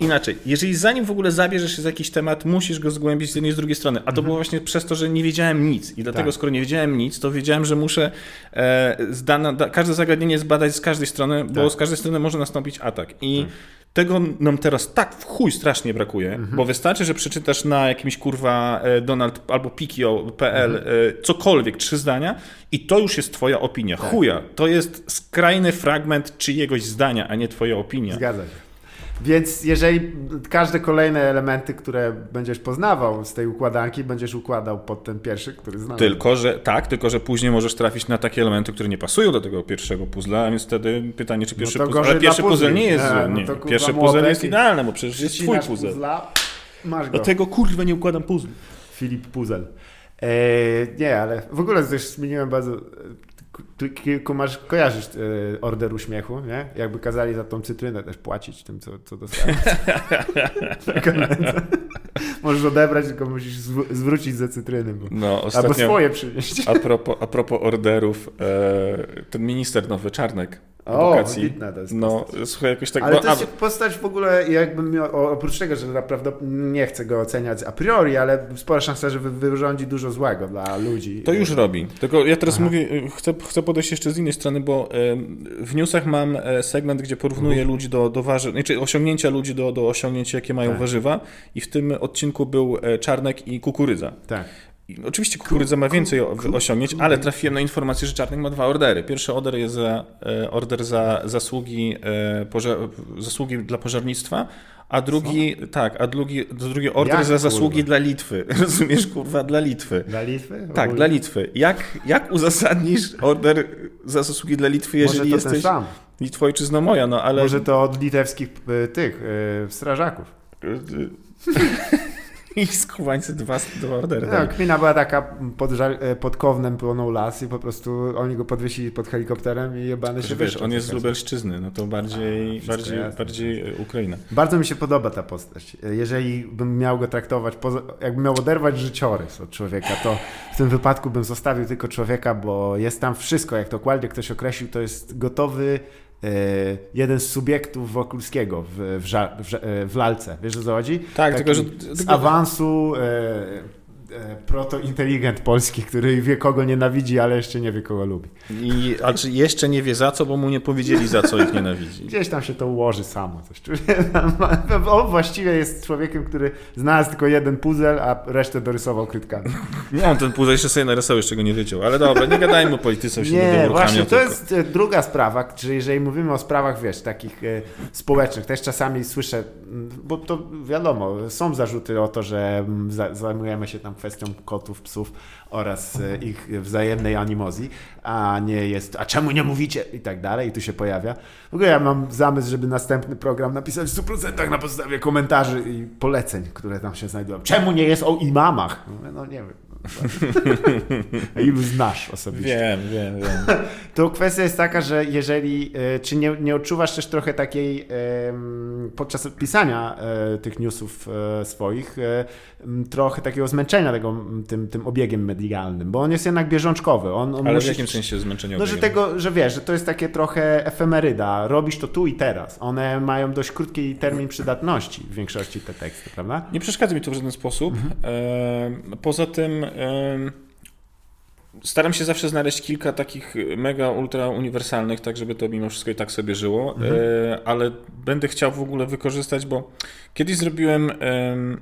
inaczej. Jeżeli zanim w ogóle zabierzesz się za jakiś temat, musisz go zgłębić z jednej i z drugiej strony. A to mhm. było właśnie przez to, że nie wiedziałem nic. I dlatego, tak. skoro nie wiedziałem nic, to wiedziałem, że muszę e, zdana, da, każde zagadnienie zbadać z każdej strony, bo tak. z każdej strony może nastąpić atak. I tak. Tego nam teraz tak w chuj strasznie brakuje, mhm. bo wystarczy, że przeczytasz na jakimś kurwa e, Donald albo Pikio.pl mhm. E, cokolwiek, trzy zdania i to już jest twoja opinia. Tak. Chuja. To jest skrajny fragment czyjegoś zdania, a nie twoja opinia. Zgadza się. Więc jeżeli każde kolejne elementy, które będziesz poznawał z tej układanki, będziesz układał pod ten pierwszy, który znamy. Tylko, że tak, tylko, że później możesz trafić na takie elementy, które nie pasują do tego pierwszego puzzla, a więc wtedy pytanie, czy no pierwszy no puzzle... Ale pierwszy puzzle nie jest... Nie, no. Pierwszy puzzle jest idealny, bo przecież jest twój puzzle. Puzzla, masz go. Dlatego kurwa nie układam puzzle. Filip Puzzle. Eee, nie, ale w ogóle też zmieniłem bardzo kilku masz, kojarzysz e, order uśmiechu, nie? Jakby kazali za tą cytrynę też płacić tym, co, co dostałeś. Możesz odebrać, tylko musisz zwrócić za cytryny. Bo... No, ostatnio, Albo swoje przynieść. A propos, a propos orderów, e, ten minister nowy, Czarnek, edukacji. O, to jest no, słuchaj, jakoś tak... Ale bo, to jest a... postać w ogóle, jakbym miał, oprócz tego, że naprawdę nie chcę go oceniać a priori, ale spora szansa, że wyrządzi dużo złego dla ludzi. To już robi. Tylko ja teraz Aha. mówię, chcę, chcę podejść jeszcze z innej strony, bo w newsach mam e, segment, gdzie porównuję mhm. ludzi do, do warzyw, znaczy osiągnięcia ludzi do, do osiągnięć, jakie mają tak. warzywa i w tym odcinku był e, czarnek i kukurydza. Tak. Oczywiście kukurydza ma więcej osiągnięć, ale trafiłem na informację, że Czarnek ma dwa ordery. Pierwszy order jest za, e, order za zasługi, e, zasługi dla pożarnictwa, a drugi, Co? tak, a drugi, drugi order jak, za zasługi kurwa? dla Litwy. Rozumiesz, kurwa, dla Litwy. Dla Litwy? Tak, dla Litwy. Jak, jak uzasadnisz order za zasługi dla Litwy, jeżeli Może to jesteś... Ten sam. Litwo ojczyzna moja, no ale... Może to od litewskich e, tych strażaków. i skubańcy dwa, dwa ordery. No, kmina była taka, pod, e, pod Kownem płonął las i po prostu oni go podwiesili pod helikopterem i jebany się wiesz, on jest z Lubelszczyzny, no to bardziej, A, bardziej, bardziej e, Ukraina. Bardzo mi się podoba ta postać. Jeżeli bym miał go traktować, jakbym miał oderwać życiorys od człowieka, to w tym wypadku bym zostawił tylko człowieka, bo jest tam wszystko, jak to dokładnie ktoś określił, to jest gotowy E, jeden z subiektów Wokulskiego w, w, w, w lalce. Wiesz o co chodzi? Tak, tylko że... Z awansu, e, e, proto-inteligent polski, który wie kogo nienawidzi, ale jeszcze nie wie kogo lubi. I, a czy jeszcze nie wie za co, bo mu nie powiedzieli za co ich nienawidzi. Gdzieś tam się to ułoży samo. Coś. On właściwie jest człowiekiem, który znalazł tylko jeden puzzle, a resztę dorysował krytkami. Nie, on ten puzzle jeszcze sobie narysował, jeszcze go nie wyciął. Ale dobra, nie gadajmy o polityce. Się nie, właśnie, to tylko. jest e, druga sprawa, że jeżeli mówimy o sprawach, wiesz, takich e, społecznych, też czasami słyszę, bo to wiadomo, są zarzuty o to, że zajmujemy się tam kwestią kotów, psów oraz e, ich wzajemnej animozji, a nie jest, a czemu nie mówicie i tak dalej, i tu się pojawia. W ogóle ja mam zamysł, żeby następny program napisać w 100% na podstawie komentarzy i poleceń, które tam się znajdują. Czemu nie jest o imamach? No nie wiem. Ilu znasz osobiście? Wiem, wiem, wiem. To kwestia jest taka, że jeżeli, e, czy nie, nie odczuwasz też trochę takiej, podczas pisania e, tych newsów e, swoich, trochę takiego zmęczenia tego, tym, tym obiegiem medialnym, bo on jest jednak bieżączkowy. On, on Ale musi... w jakim sensie zmęczenia No, że tego, że wiesz, że to jest takie trochę efemeryda, robisz to tu i teraz. One mają dość krótki termin przydatności w większości te teksty, prawda? Nie przeszkadza mi to w żaden sposób. Mhm. Poza tym Staram się zawsze znaleźć kilka takich mega, ultra uniwersalnych, tak żeby to mimo wszystko i tak sobie żyło, mhm. E, ale będę chciał w ogóle wykorzystać, bo kiedyś zrobiłem,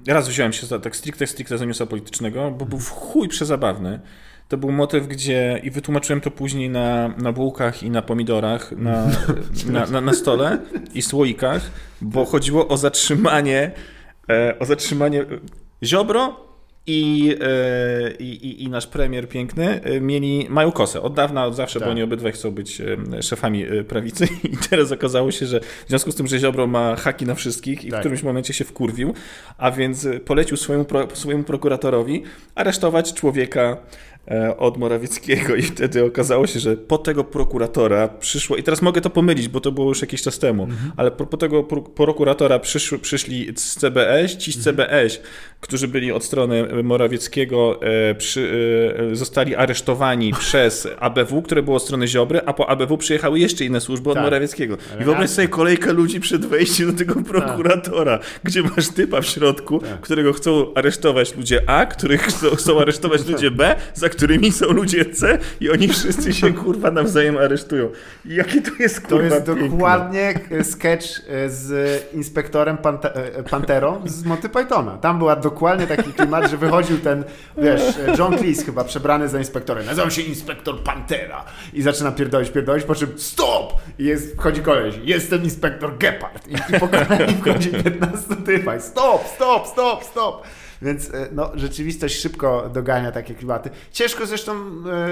raz wziąłem się za tak stricte, stricte za newsa politycznego, bo był w chuj przezabawny. To był motyw, gdzie i wytłumaczyłem to później na, na bułkach i na pomidorach na, na, na, na stole i słoikach, bo chodziło o zatrzymanie, e, o zatrzymanie Ziobro i, e, i, i, nasz premier piękny e, mieli, mają kosę. Od dawna, od zawsze, tak. bo oni obydwaj chcą być e, szefami prawicy i teraz okazało się, że w związku z tym, że Ziobro ma haki na wszystkich i tak. w którymś momencie się wkurwił, a więc polecił swojemu, swojemu prokuratorowi aresztować człowieka od Morawieckiego i wtedy okazało się, że po tego prokuratora przyszło, i teraz mogę to pomylić, bo to było już jakiś czas temu, mhm. ale po, po, tego prokuratora przyszły, przyszli z CBS, ci z CBS, którzy byli od strony Morawieckiego, e, przy, e, zostali aresztowani przez ABW, które było od strony Ziobry, a po ABW przyjechały jeszcze inne służby od tak. Morawieckiego. I wyobraź sobie kolejkę ludzi przed wejściem do tego prokuratora, tak. gdzie masz typa w środku, tak. którego chcą aresztować ludzie A, których chcą, chcą aresztować ludzie B, za którymi są ludzie C i oni wszyscy się kurwa nawzajem aresztują. Jakie to jest kurwa To jest piękne. dokładnie sketch e, z inspektorem Pante e, Panterą z Monty Pythona. Tam była dokładnie taki klimat, że wychodził ten, wiesz, John Cleese chyba przebrany za inspektorem. Nazywam się inspektor Pantera i zaczyna pierdolić, pierdolić, po czym stop! I jest, wchodzi koleś, jestem inspektor Gepard. I, i po kolei wchodzi 15 typa. Stop, stop, stop, stop. Więc e, no, rzeczywistość szybko dogania takie klimaty. Ciężko zresztą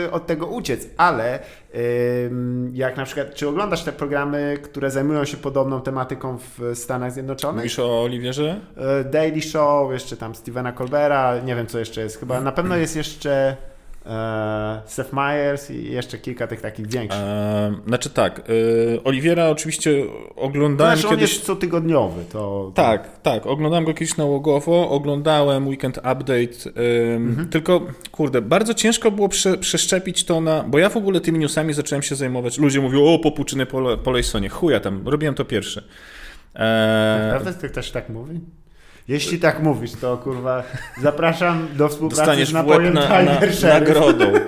e, od tego uciec, ale jak na przykład, czy oglądasz te programy, które zajmują się podobną tematyką w Stanach Zjednoczonych? Mówisz o Oliwierze? E, Daily Show, jeszcze tam Stevena Colbera, nie wiem co jeszcze jest. Chyba na pewno jest jeszcze E, Seth Meyers i jeszcze kilka tych takich większych. E, znaczy tak, e, Oliwiera oczywiście oglądałem znaczy, kiedyś... on jest cotygodniowy. To. Tak, tak, oglądałem go kiedyś nałogowo, oglądałem Weekend Update, mhm. tylko kurde, bardzo ciężko było prze, przeszczepić to na... Bo ja w ogóle tymi newsami zacząłem się zajmować, ludzie mówią o popuczyny po, po Lejsonie, chuja tam, robiłem to pierwszy. E... Naprawdę ktoś też tak mówi? Jeśli tak mówisz, to kurwa zapraszam do współpracy Dostaniesz z napojem na, na, nagrodą.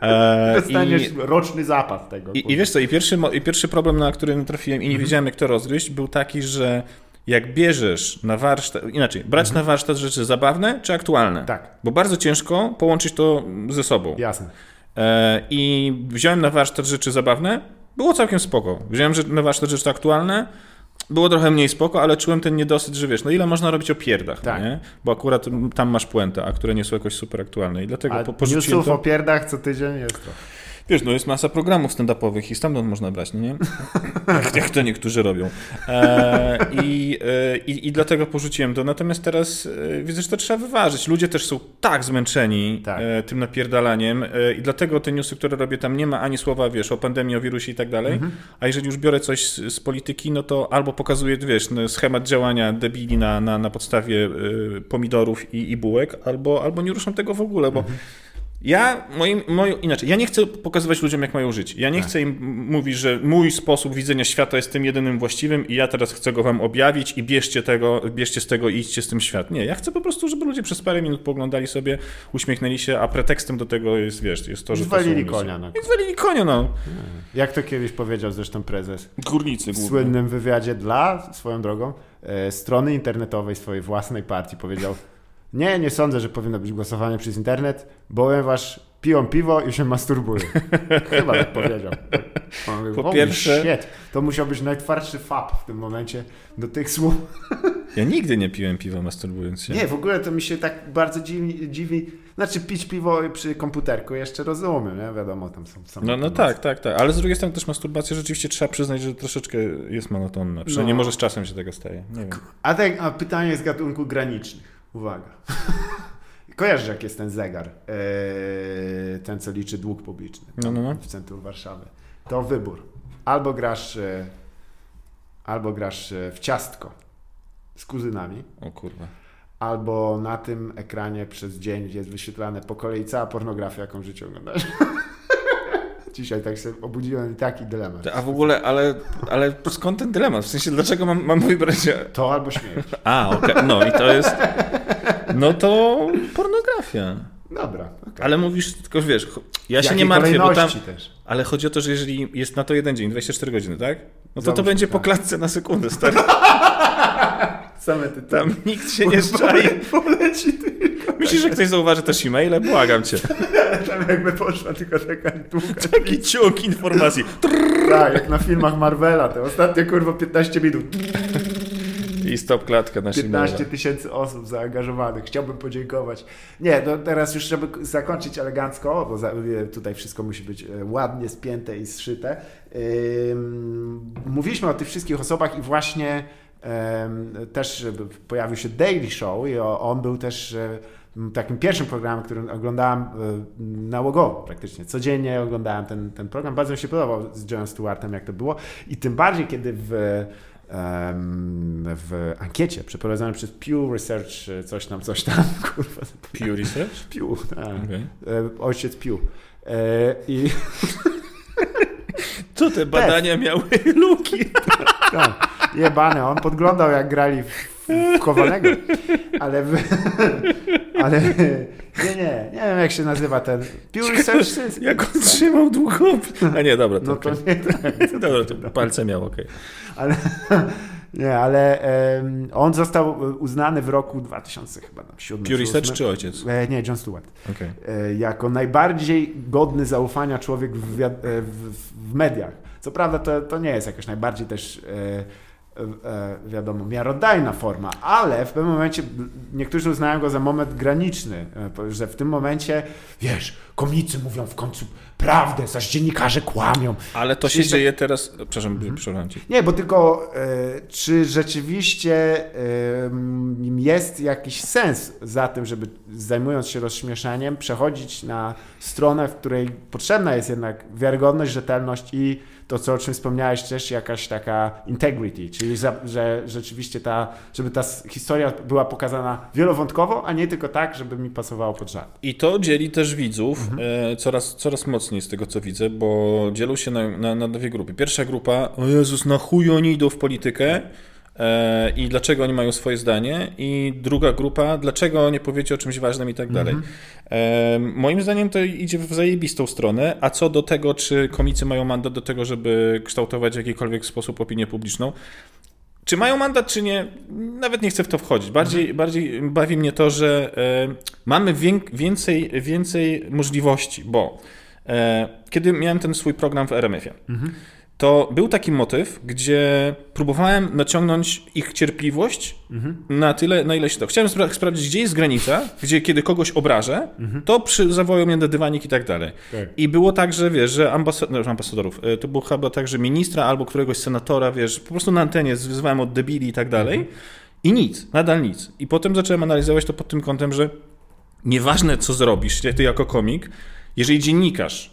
E, Dostaniesz i, roczny zapas tego. I, I, wiesz co, i pierwszy, i pierwszy problem, na który natrafiłem i nie mhm. wiedziałem jak to rozgryźć, był taki, że jak bierzesz na warsztat, inaczej, brać mhm. na warsztat rzeczy zabawne czy aktualne. Tak. Bo bardzo ciężko połączyć to ze sobą. Jasne. E, I wziąłem na warsztat rzeczy zabawne, było całkiem spoko. Wziąłem na warsztat rzeczy aktualne, było trochę mniej spoko, ale czułem ten niedosyt, że wiesz, no ile można robić o pierdach, tak. nie? Bo akurat tam masz puentę, a które nie są jakoś super aktualne i dlatego a po, porzuciłem to... o pierdach co tydzień jest to. Wiesz, no jest masa programów stand-upowych i stamtąd można brać, no nie? jak, jak to niektórzy robią. E, i, e, i, I dlatego porzuciłem to. Natomiast teraz e, widzę, że to trzeba wyważyć. Ludzie też są tak zmęczeni tak. E, tym napierdalaniem i dlatego te newsy, które robię, tam nie ma ani słowa, wiesz, o pandemii, o wirusie i tak dalej. Mhm. A jeżeli już biorę coś z, z, polityki, no to albo pokazuję, wiesz, no, schemat działania debili na, na, na podstawie pomidorów i, i bułek, albo, albo nie ruszam tego w ogóle, bo mhm Ja, moim, moim, inaczej, ja nie chcę pokazywać ludziom, jak mają żyć. Ja nie Tak. chcę im mówić, że mój sposób widzenia świata jest tym jedynym właściwym i ja teraz chcę go wam objawić i bierzcie, tego, bierzcie z tego i idźcie z tym świat. Nie, ja chcę po prostu, żeby ludzie przez parę minut poglądali sobie, uśmiechnęli się, a pretekstem do tego jest, wiesz, jest to, że to Zwalili ludzie. konia. No. I zwalili konia, no. Jak to kiedyś powiedział zresztą prezes Górnicy w słynnym wywiadzie dla, swoją drogą, e, strony internetowej swojej własnej partii powiedział nie, nie sądzę, że powinno być głosowanie przez internet, ponieważ piją piwo i się masturbują. Chyba tak powiedział. On mówi, Po "Holy pierwsze- Shit, to musiał być najtwardszy fab w tym momencie do tych słów. Ja nigdy nie piłem piwa masturbując się. Nie, w ogóle to mi się tak bardzo dziwi, dziwi. Znaczy pić piwo przy komputerku jeszcze rozumiem, nie? Wiadomo, tam są... są No, no tak, tak, tak. Ale z drugiej strony też masturbacja rzeczywiście trzeba przyznać, że troszeczkę jest monotonna. Przynajmniej No. może z czasem się tego staje. Nie wiem. A, tak, a pytanie z gatunku granicznych. Uwaga. Kojarzysz, jak jest ten zegar? Eee, ten, co liczy dług publiczny No, no, no. w centrum Warszawy. To wybór. Albo grasz, e, albo grasz e, w ciastko z kuzynami, O kurwa. albo na tym ekranie przez dzień jest wyświetlane po kolei cała pornografia, jaką w życiu oglądasz. Dzisiaj tak się obudziłem i taki dylemat. A w ogóle, ale, ale skąd ten dylemat? W sensie, dlaczego mam, mam wybrać... To albo śmierć. A, okej, no i to jest... No to pornografia. Dobra. okej. Ale mówisz, tylko wiesz, ja się Jakiej nie martwię, bo tam... też. Ale chodzi o to, że jeżeli jest na to jeden dzień, 24 godziny, tak? No to to Załóżmy, będzie tak. po klatce na sekundę, stary. Same ty Tam nikt się nie szczai. Poleci tylko. Myślisz, że ktoś zauważy też e-maile? Błagam cię. Tam jakby poszła tylko taka długa. Taki ciąg informacji. Tak, jak na filmach Marvela, te ostatnie kurwa 15 minut. Stop klatka na 15 e-maila. tysięcy osób zaangażowanych. Chciałbym podziękować. Nie, no teraz już żeby zakończyć elegancko, bo tutaj wszystko musi być e, ładnie spięte i zszyte. Mówiliśmy o tych wszystkich osobach i właśnie też pojawił się Daily Show i on był też e, takim pierwszym programem, który oglądałem e, nałogowo praktycznie. Codziennie oglądałem ten, ten program. Bardzo mi się podobał z Johnem Stewartem, jak to było. I tym bardziej, kiedy w, w ankiecie przeprowadzonej przez Pew Research, e, coś tam, coś tam, kurwa, Pew Research? Pew, tak. Okej. E, ojciec Pew. E, I Co te badania miały luki? tak, jebany, on podglądał jak grali w, w chowanego. Ale, w, ale nie, nie, nie wiem jak się nazywa ten Pew Research System. Jak on trzymał długopis. A nie, dobra, to No to okej. nie tak. Dobra, to palce miał, okej. Ale, nie, ale em, on został uznany w roku 2000 chyba tam, 7 Pew Research czy ojciec? E, nie, John Stewart. Okej. e, jako najbardziej godny zaufania człowiek w, e, w, w mediach. Co prawda to, to nie jest jakoś najbardziej też e, e, wiadomo, miarodajna forma, ale w pewnym momencie niektórzy uznają go za moment graniczny, e, że w tym momencie, wiesz, komicy mówią w końcu prawdę, zaś dziennikarze kłamią. Ale to się dzieje teraz... Przepraszam, przepraszam ci. Nie, bo tylko e, czy rzeczywiście e, m, jest jakiś sens za tym, żeby zajmując się rozśmieszaniem, przechodzić na stronę, w której potrzebna jest jednak wiarygodność, rzetelność i to, co o czym wspomniałeś też, jakaś taka integrity, czyli za, że rzeczywiście ta, żeby ta historia była pokazana wielowątkowo, a nie tylko tak, żeby mi pasowało pod żart. I to dzieli też widzów e, coraz, coraz mocniej z tego, co widzę, bo dzielą się na, na, na dwie grupy. Pierwsza grupa, o Jezus, na chuj oni idą w politykę i dlaczego oni mają swoje zdanie. I druga grupa, dlaczego nie powiecie o czymś ważnym i tak dalej. E, moim zdaniem to idzie w zajebistą stronę, a co do tego, czy komicy mają mandat do tego, żeby kształtować w jakikolwiek sposób opinię publiczną, czy mają mandat, czy nie, nawet nie chcę w to wchodzić. Bardziej, bardziej bawi mnie to, że e, mamy wię- więcej, więcej możliwości, bo e, kiedy miałem ten swój program w RMF-ie, to był taki motyw, gdzie próbowałem naciągnąć ich cierpliwość na tyle, na ile się to. Chciałem spra- sprawdzić, gdzie jest granica, gdzie kiedy kogoś obrażę, to przy, zawołają mnie na dywanik i tak dalej. Tak. I było tak, że wiesz, że ambasad- no, ambasadorów, e, to było chyba tak, że ministra albo któregoś senatora, wiesz, po prostu na antenie wyzwałem od debili i tak dalej. I nic, nadal nic. I potem zacząłem analizować to pod tym kątem, że nieważne co zrobisz, ty jako komik, jeżeli dziennikarz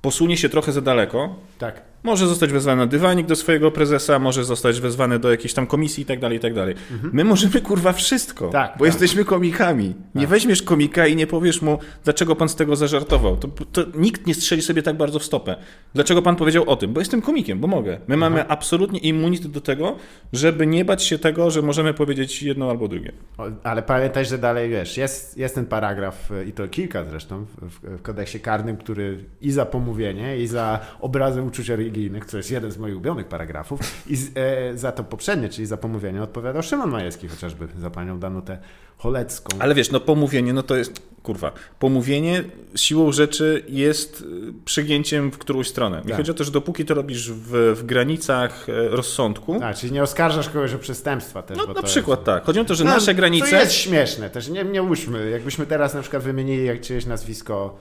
posunie się trochę za daleko, Tak. Może zostać wezwany na dywanik do swojego prezesa, może zostać wezwany do jakiejś tam komisji i tak dalej, i tak dalej. My możemy kurwa wszystko, Mhm. Tak, bo tak. jesteśmy komikami. Nie weźmiesz komika i nie powiesz mu, dlaczego pan z tego zażartował. To, to nikt nie strzeli sobie tak bardzo w stopę. Dlaczego pan powiedział o tym? Bo jestem komikiem, bo mogę. My mamy Mhm. absolutnie immunitet do tego, żeby nie bać się tego, że możemy powiedzieć jedno albo drugie. O, Ale pamiętaj, że dalej wiesz, jest, jest ten paragraf y, i to kilka zresztą w, w kodeksie karnym, który i za pomówienie, i za obrazy uczuć religijnych, co jest jeden z moich ulubionych paragrafów, i z, e, za to poprzednie, czyli za pomówienie odpowiadał Szymon Majewski chociażby za panią Danutę Cholecką. Ale wiesz, no pomówienie, no to jest, kurwa, pomówienie siłą rzeczy jest y, przegięciem w którąś stronę. Mi Tak. chodzi o to, że dopóki to robisz w, w granicach e, rozsądku, Tak, czyli nie oskarżasz kogoś o przestępstwa też. no bo na to przykład jest... tak. Chodzi o to, że No, nasze granice... To jest śmieszne też, nie, nie łóżmy. Jakbyśmy teraz na przykład wymienili jak czyjeś nazwisko...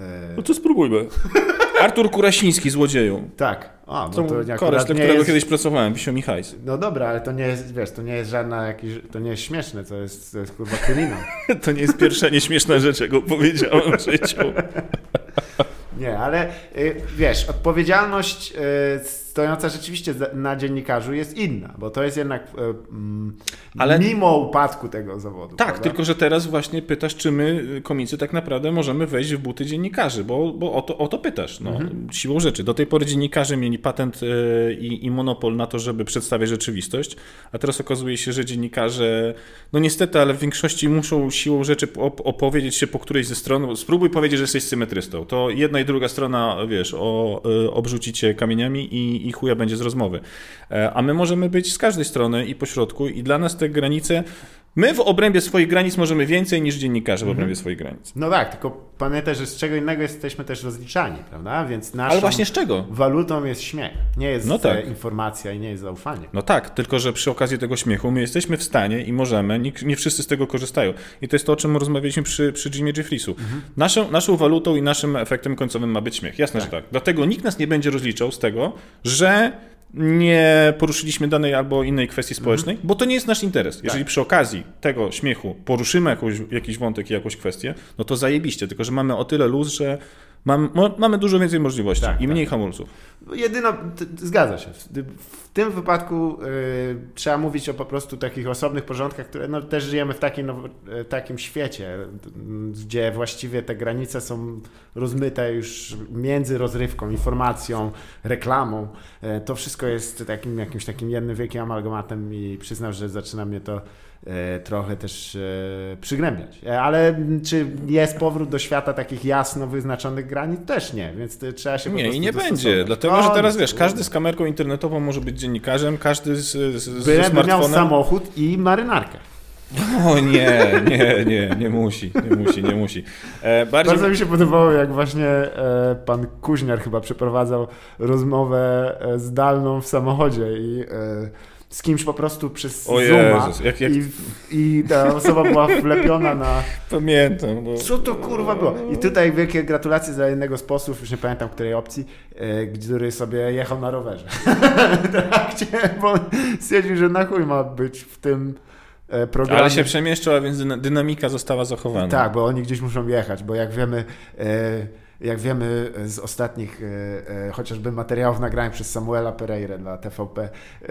E, No to spróbujmy. Artur Kurasiński, złodzieju. tak, a, To bo to akurat koleś, dla nie którego jest... kiedyś pracowałem, wisiał mi hajs. No dobra, ale to nie jest, wiesz, to nie jest żadna jakiś, to nie jest śmieszne, to jest, to jest kurwa kryminał. To nie jest pierwsza nieśmieszna rzecz, jaką powiedziałem w życiu. Nie, ale y, wiesz, odpowiedzialność y, stojąca rzeczywiście na dziennikarzu jest inna, bo to jest jednak y, mm, Ale- mimo upadku tego zawodu. Tak, prawda? tylko że teraz właśnie pytasz, czy my, komicy, tak naprawdę możemy wejść w buty dziennikarzy, bo, bo o, to, o to pytasz. No, Mhm. Siłą rzeczy. Do tej pory dziennikarze mieli patent y, i, i monopol na to, żeby przedstawiać rzeczywistość, a teraz okazuje się, że dziennikarze, no niestety, ale w większości muszą siłą rzeczy op- opowiedzieć się po którejś ze stron. Spróbuj powiedzieć, że jesteś symetrystą. To jedna i druga strona, wiesz, o, y, obrzuci cię kamieniami i, i chuja będzie z rozmowy. E, A my możemy być z każdej strony i po środku i dla nas te granice My w obrębie swoich granic możemy więcej niż dziennikarze w obrębie swoich granic. No tak, tylko pamiętaj, że z czego innego jesteśmy też rozliczani, prawda? Więc naszą Ale właśnie z czego? walutą jest śmiech, nie jest No tak. informacja i nie jest zaufanie. No tak, tylko że przy okazji tego śmiechu my jesteśmy w stanie i możemy, nie, nie wszyscy z tego korzystają. I to jest to, o czym rozmawialiśmy przy, przy Jimie Jeffreysu. Naszą, naszą walutą i naszym efektem końcowym ma być śmiech. Jasne, że tak. Dlatego nikt nas nie będzie rozliczał z tego, że nie poruszyliśmy danej albo innej kwestii społecznej, bo to nie jest nasz interes. Jeżeli przy okazji tego śmiechu poruszymy jakąś, jakiś wątek i jakąś kwestię, no to zajebiście, tylko że mamy o tyle luz, że mam, mo, mamy dużo więcej możliwości Tak, i tak. mniej hamulców. Jedyno, t- t- zgadza się. W, tym wypadku y, trzeba mówić o po prostu takich osobnych porządkach, które no, też żyjemy w takim, nowo, y, takim świecie, y, gdzie właściwie te granice są rozmyte już między rozrywką, informacją, reklamą. Y, to wszystko jest takim jakimś takim jednym wielkim amalgamatem i przyznam, że zaczyna mnie to trochę też e, przygnębiać. E, Ale czy jest powrót do świata takich jasno wyznaczonych granic? Też nie, więc trzeba się Nie, i nie będzie, dlatego No, że teraz wiesz, kurde. każdy z kamerką internetową może być dziennikarzem, każdy z, z, z miał smartfonem. samochód i marynarkę. O nie, nie, nie, nie musi, nie musi, nie musi. E, bardziej... Bardzo mi się podobało, jak właśnie e, pan Kuźniar chyba przeprowadzał rozmowę e, zdalną w samochodzie i e, z kimś po prostu przez O Zooma Jezus, jak- jak- I, i ta osoba była wlepiona na Pamiętam. No. Co to kurwa było? I tutaj wielkie gratulacje dla jednego z posłów, już nie pamiętam której opcji, e, który sobie jechał na rowerze. trakcie, bo stwierdził, że na chuj ma być w tym e, programie. Ale się przemieszczał, a więc dyna- dynamika została zachowana. Tak, bo oni gdzieś muszą jechać, bo jak wiemy, e, jak wiemy z ostatnich e, e, chociażby materiałów nagrań przez Samuela Pereira dla TVP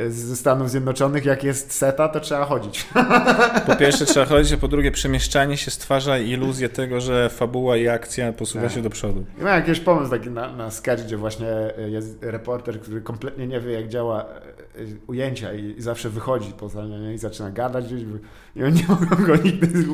ze Stanów Zjednoczonych, jak jest seta, to trzeba chodzić. Po pierwsze trzeba chodzić, a po drugie przemieszczanie się stwarza iluzję tego, że fabuła i akcja posuwa Tak. się do przodu. Ja miałem jakiś pomysł taki na, na sketch, gdzie właśnie e, jest reporter, który kompletnie nie wie, jak działa ujęcia i, i zawsze wychodzi poza nie, i zaczyna gadać gdzieś i oni nie mogą go nigdy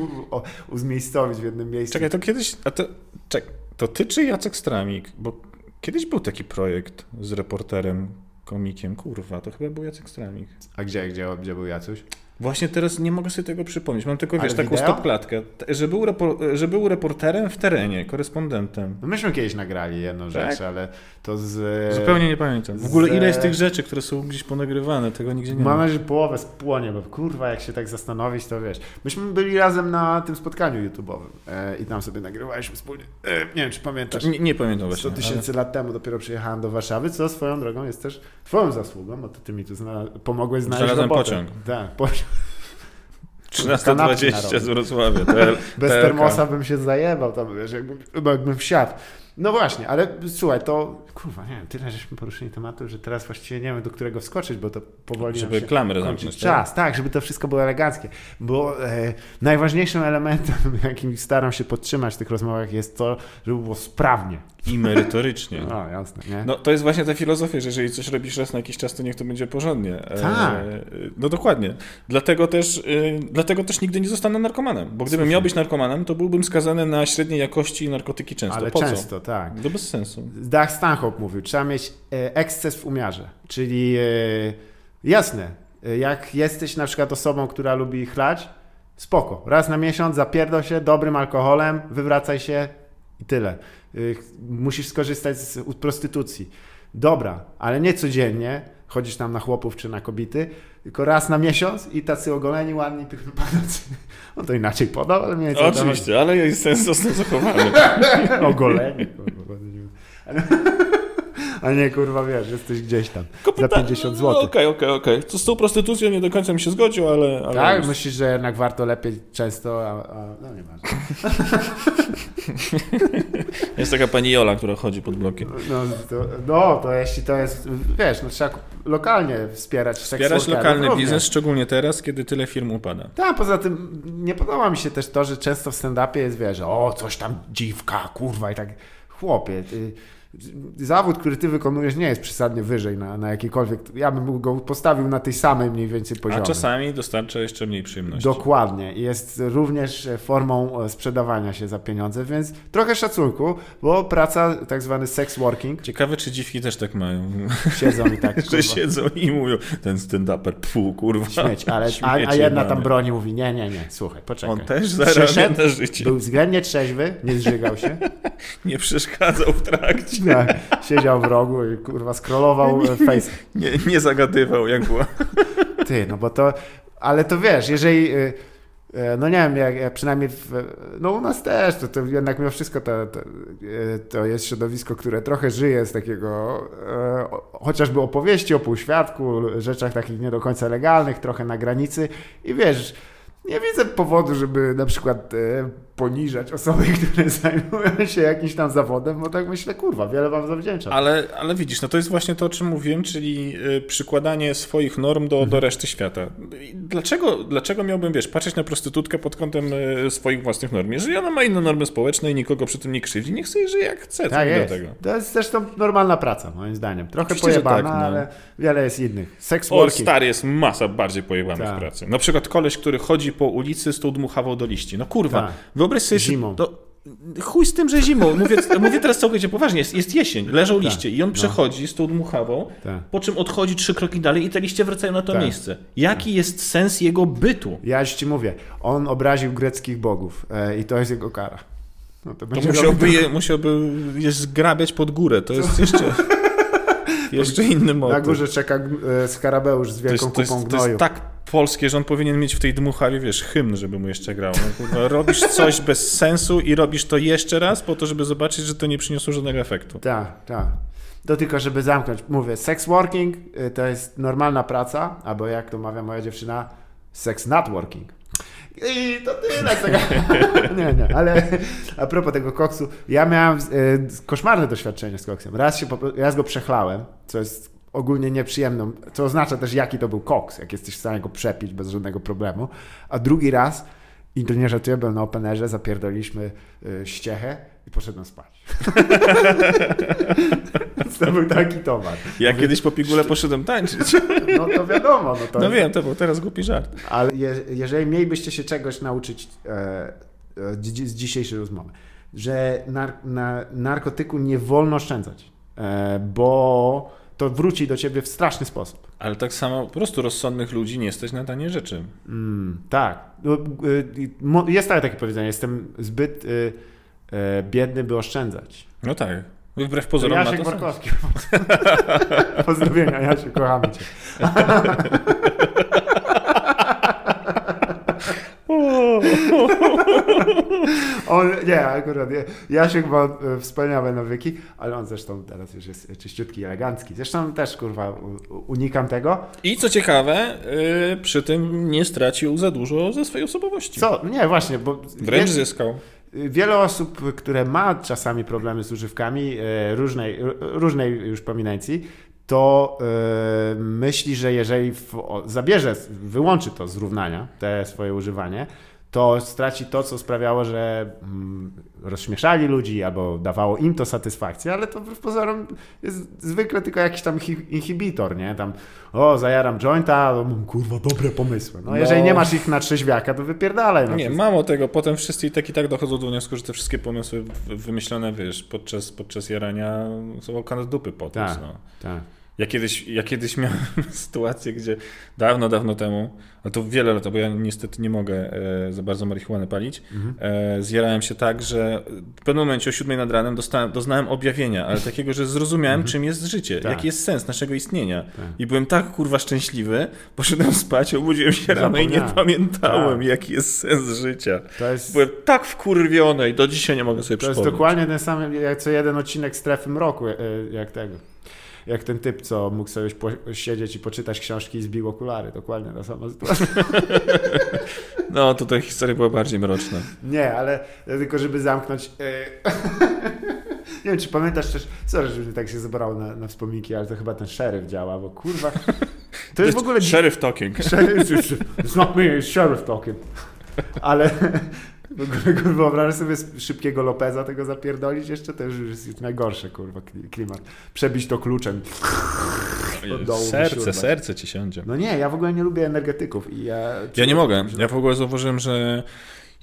uzmiejscowić w jednym miejscu. Czekaj, to kiedyś, a to, czek, to ty czy Jacek Stramik? Bo kiedyś był taki projekt z reporterem, komikiem, kurwa, to chyba był Jacek Stramik. A gdzie, gdzie, gdzie był Jacuś? Właśnie teraz nie mogę sobie tego przypomnieć. Mam tylko, wiesz, Ale taką stopklatkę, że był, repor- że był reporterem w terenie, korespondentem. No myśmy kiedyś nagrali jedną Tak? rzecz, ale to z... Zupełnie nie pamiętam. W ogóle z- ile jest tych rzeczy, które są gdzieś ponagrywane, tego nigdzie nie Mam ma. nadzieję, że połowę spłonie, bo kurwa, jak się tak zastanowić, to wiesz. Myśmy byli razem na tym spotkaniu YouTube'owym e, i tam sobie nagrywaliśmy wspólnie. E, nie wiem, czy pamiętasz. Nie, nie pamiętam właśnie. 100 tysięcy lat temu dopiero przyjechałem do Warszawy, co swoją drogą jest też twoją zasługą, bo to ty mi tu zna- pomogłeś znaleźć Znalazłem pociąg. Tak, pociąg. Ale 13.20 z Wrocławia. Bez termosa bym się zajebał tam, wiesz, jakbym, chyba jakbym wsiadł. No właśnie, ale słuchaj, to kurwa, nie wiem, tyle żeśmy poruszyli tematu, że teraz właściwie nie wiem, do którego wskoczyć, bo to powoli Żeby klamrę zamknąć, czas. Tak? żeby to wszystko było eleganckie, bo e, najważniejszym elementem, jakim staram się podtrzymać w tych rozmowach jest to, żeby było sprawnie. I merytorycznie. No, jasne, nie? No to jest właśnie ta filozofia, że jeżeli coś robisz raz na jakiś czas, to niech to będzie porządnie. E, Tak. no dokładnie. Dlatego też, y, dlatego też nigdy nie zostanę narkomanem, bo gdybym miał być narkomanem, to byłbym skazany na średniej jakości narkotyki często. ale po często, tak. To bez sensu. Dach Stanhope mówił, trzeba mieć e, eksces w umiarze, czyli e, jasne, e, jak jesteś na przykład osobą, która lubi chlać, spoko, raz na miesiąc zapierdol się dobrym alkoholem, wywracaj się i tyle. Musisz skorzystać z prostytucji. Dobra, ale nie codziennie, chodzisz tam na chłopów czy na kobiety, tylko raz na miesiąc i tacy ogoleni, ładni, panacy. On to inaczej podał, ale chodzi. Oczywiście, ale jest sens został zachowany. Kurwa. Ale- A nie, kurwa, wiesz, jesteś gdzieś tam. Za Kopyta- 50 no, zł. Okej, okej, okej. Co Z tą prostytucją nie do końca mi się zgodził, ale... ale Tak? Myślisz, że jednak warto lepiej często, a, a no nie ważne. Jest taka pani Jola, która chodzi pod blokiem. No to, no, to jeśli to jest, wiesz, no trzeba lokalnie wspierać Wspierać lokalny również. biznes, szczególnie teraz, kiedy tyle firm upada. Tak, poza tym nie podoba mi się też to, że często w stand-upie jest, wiesz, o, coś tam dziwka, kurwa i tak, chłopie, ty, zawód, który ty wykonujesz nie jest przesadnie wyżej na, na jakikolwiek, ja bym go postawił na tej samej mniej więcej poziomie. A czasami dostarcza jeszcze mniej przyjemności. Dokładnie. Jest również e, formą e, sprzedawania się za pieniądze, więc trochę szacunku, bo praca, tak zwany sex working, Ciekawe, czy dziwki też tak mają. siedzą i tak, Że siedzą i mówią, ten stand-uper, pfu, kurwa. śmieć, ale, a, a jedna tam broni mówi, nie, nie, nie, słuchaj, poczekaj. On też zarabia na życie. Był względnie trzeźwy, nie zżygał się, Nie przeszkadzał w trakcie. Siedział w rogu i kurwa scrollował e, face. Nie, nie zagadywał, jak była. Ty, no bo to, ale to wiesz, jeżeli, y, y, no nie wiem, jak, jak przynajmniej, w, no u nas też, to, to jednak mimo wszystko to, to, y, to jest środowisko, które trochę żyje z takiego, chociażby opowieści o półświadku, rzeczach takich nie do końca legalnych, trochę na granicy i wiesz, nie widzę powodu, żeby na przykład e, poniżać osoby, które zajmują się jakimś tam zawodem, bo tak myślę, kurwa, wiele wam zawdzięczam. Ale, ale widzisz, no to jest właśnie to, o czym mówiłem, czyli y, przykładanie swoich norm do, Mhm. do reszty świata. Dlaczego, dlaczego miałbym, wiesz, patrzeć na prostytutkę pod kątem y, swoich własnych norm? Jeżeli ona ma inne normy społeczne i nikogo przy tym nie krzywdzi, niech sobie żyje jak chce, Tak jest. tego. To jest zresztą normalna praca, moim zdaniem. Trochę Oczywiście, pojebana, tak, no. ale wiele jest innych. Sex O, stary, jest masa bardziej pojebanych Tak. pracy. Na przykład koleś, który chodzi po ulicy z tą dmuchawą do liści. No kurwa, Tak. Wyobraź sobie... Zimą. To, chuj z tym, że zimą. Mówię, mówię teraz całkowicie poważnie. Jest, jest jesień, leżą Tak. liście i on No. przechodzi z tą dmuchawą, Tak. po czym odchodzi trzy kroki dalej i te liście wracają na to Tak. miejsce. Jaki jest sens jego bytu? Ja już ci mówię, on obraził greckich bogów e, i to jest jego kara. No to To musiałby robił je, musiałby je zgrabiać pod górę. To jest jeszcze, jeszcze inny Na motyw. górze czeka e, skarabeusz z To wielką jest, to, jest, kupą to gnoju. jest tak polskie, że on powinien mieć w tej dmuchawie, wiesz, hymn, żeby mu jeszcze grał. No, kurwa, robisz coś bez sensu i robisz to jeszcze raz po to, żeby zobaczyć, że to nie przyniosło żadnego efektu. Tak, tak. To tylko, żeby zamknąć. Mówię, sex working y, to jest normalna praca, albo jak to mawia moja dziewczyna, sex not working. I to tyle z tego. nie, nie, ale a propos tego koksu, ja miałem y, koszmarne doświadczenie z koksem. Raz, się, raz go przechlałem, co jest ogólnie nieprzyjemną, co oznacza też jaki to był koks, jak jesteś w stanie go przepić bez żadnego problemu. A drugi raz, i to nie żartuję, byłem na openerze, zapierdoliśmy y, ściechę i poszedłem spać. To był taki towar. Ja kiedyś po pigułę poszedłem tańczyć. No to wiadomo, no to No wiem, to był teraz głupi żart. Ale je, jeżeli mielibyście się czegoś nauczyć e, e, z dzisiejszej rozmowy, że nar, na narkotyku nie wolno oszczędzać, e, bo to wróci do ciebie w straszny sposób. Ale tak samo po prostu rozsądnych ludzi nie stać na tanie rzeczy. Mm, tak. No, y, mo- Jest takie powiedzenie, jestem zbyt y, e, biedny, by oszczędzać. No tak. Wbrew To pozorom ma Jasiek to sens. Borkowski. Pozdrowienia, Jasiu, kochamy cię. On, nie, akurat nie. Jasiek ma e, wspaniałe nawyki, ale on zresztą teraz już jest czyściutki, elegancki. Zresztą też, kurwa, unikam tego. I co ciekawe, yy, przy tym nie stracił za dużo ze swojej osobowości. Co? Nie, właśnie, bo Wręcz zyskał. wiele osób, które ma czasami problemy z używkami e, różnej, różnej już prominencji, to e, myśli, że jeżeli w, o, zabierze, wyłączy to z równania, te swoje używanie, to straci to, co sprawiało, że mm, rozśmieszali ludzi albo dawało im to satysfakcję, ale to w pozorom jest zwykle tylko jakiś tam inhibitor, nie? Tam, o, zajaram jointa, o, mam kurwa dobre pomysły. No, no, jeżeli nie masz ich na trzeźwiaka, to wypierdalaj. No, nie, mało tego, potem wszyscy i tak i tak dochodzą do wniosku, że te wszystkie pomysły wymyślone, wiesz, podczas, podczas jarania są okane dupy potem. Tak, no. tak. Ja kiedyś, ja kiedyś miałem sytuację, gdzie dawno, dawno temu, a to wiele lat, bo ja niestety nie mogę e, za bardzo marihuany palić, mhm. e, zjarałem się tak, że w pewnym momencie o siódmej nad ranem dostałem, doznałem objawienia, ale takiego, że zrozumiałem, mhm. czym jest życie, tak. jaki jest sens naszego istnienia. Tak. I byłem tak kurwa szczęśliwy, poszedłem spać, obudziłem się rano i nie pamiętałem, tak. jaki jest sens życia. Jest... Byłem tak wkurwiony i do dzisiaj nie mogę sobie to przypomnieć. To jest dokładnie ten sam, jak co jeden odcinek Strefy Mroku, e, jak tego jak ten typ, co mógł sobie siedzieć i poczytać książki i zbił okulary. Dokładnie ta sama sytuacja. No, tutaj historia była bardziej mroczna. Nie, ale tylko żeby zamknąć... E, nie wiem, czy pamiętasz też... Sorry, że mi tak się zebrało na, na wspominki, ale to chyba ten szeryf działa, bo kurwa... To jest w ogóle... Sheriff talking. It's not me, it's sheriff talking. Ale Wyobrażasz sobie szybkiego Lopeza tego zapierdolić jeszcze? To już jest najgorsze, kurwa, klimat. Przebić to kluczem. serce, serce ci siądzie. No nie, ja w ogóle nie lubię energetyków. I ja, ja nie mogę. Ja w ogóle zauważyłem, że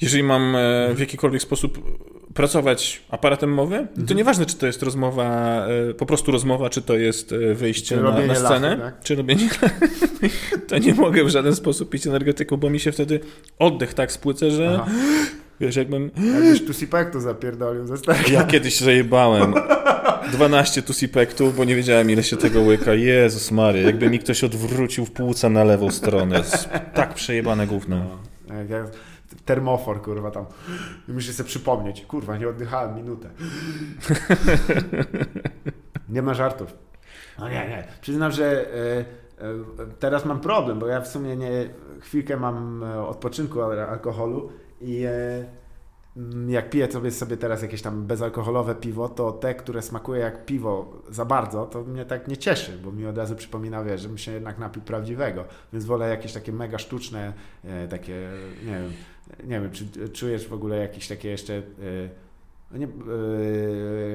jeżeli mam e, w jakikolwiek sposób pracować aparatem mowy, mhm. to nieważne, czy to jest rozmowa, e, po prostu rozmowa, czy to jest e, wyjście na, na, scenę, lachy, tak? czy robienie to nie mogę w żaden sposób pić energetyku, bo mi się wtedy oddech tak spłycę, że Aha. wiesz, jakbym... Jakbyś tusipektu zapierdolił ze starka. Ja kiedyś zajebałem 12 tusipektów, bo nie wiedziałem ile się tego łyka. Jezus Maria, jakby mi ktoś odwrócił w płuca na lewą stronę. Tak przejebane gówno. No, termofor, kurwa, tam. I muszę sobie przypomnieć, kurwa, nie oddychałem minutę. nie ma żartów. No nie, nie. Przyznam, że e, e, teraz mam problem, bo ja w sumie nie, chwilkę mam e, odpoczynku alkoholu i Mm, jak piję sobie, sobie teraz jakieś tam bezalkoholowe piwo, to te, które smakuje jak piwo za bardzo, to mnie tak nie cieszy, bo mi od razu przypomina, wiesz, żebym się jednak napił prawdziwego. Więc wolę jakieś takie mega sztuczne, takie, nie wiem, nie wiem, czy czujesz w ogóle jakieś takie jeszcze nie,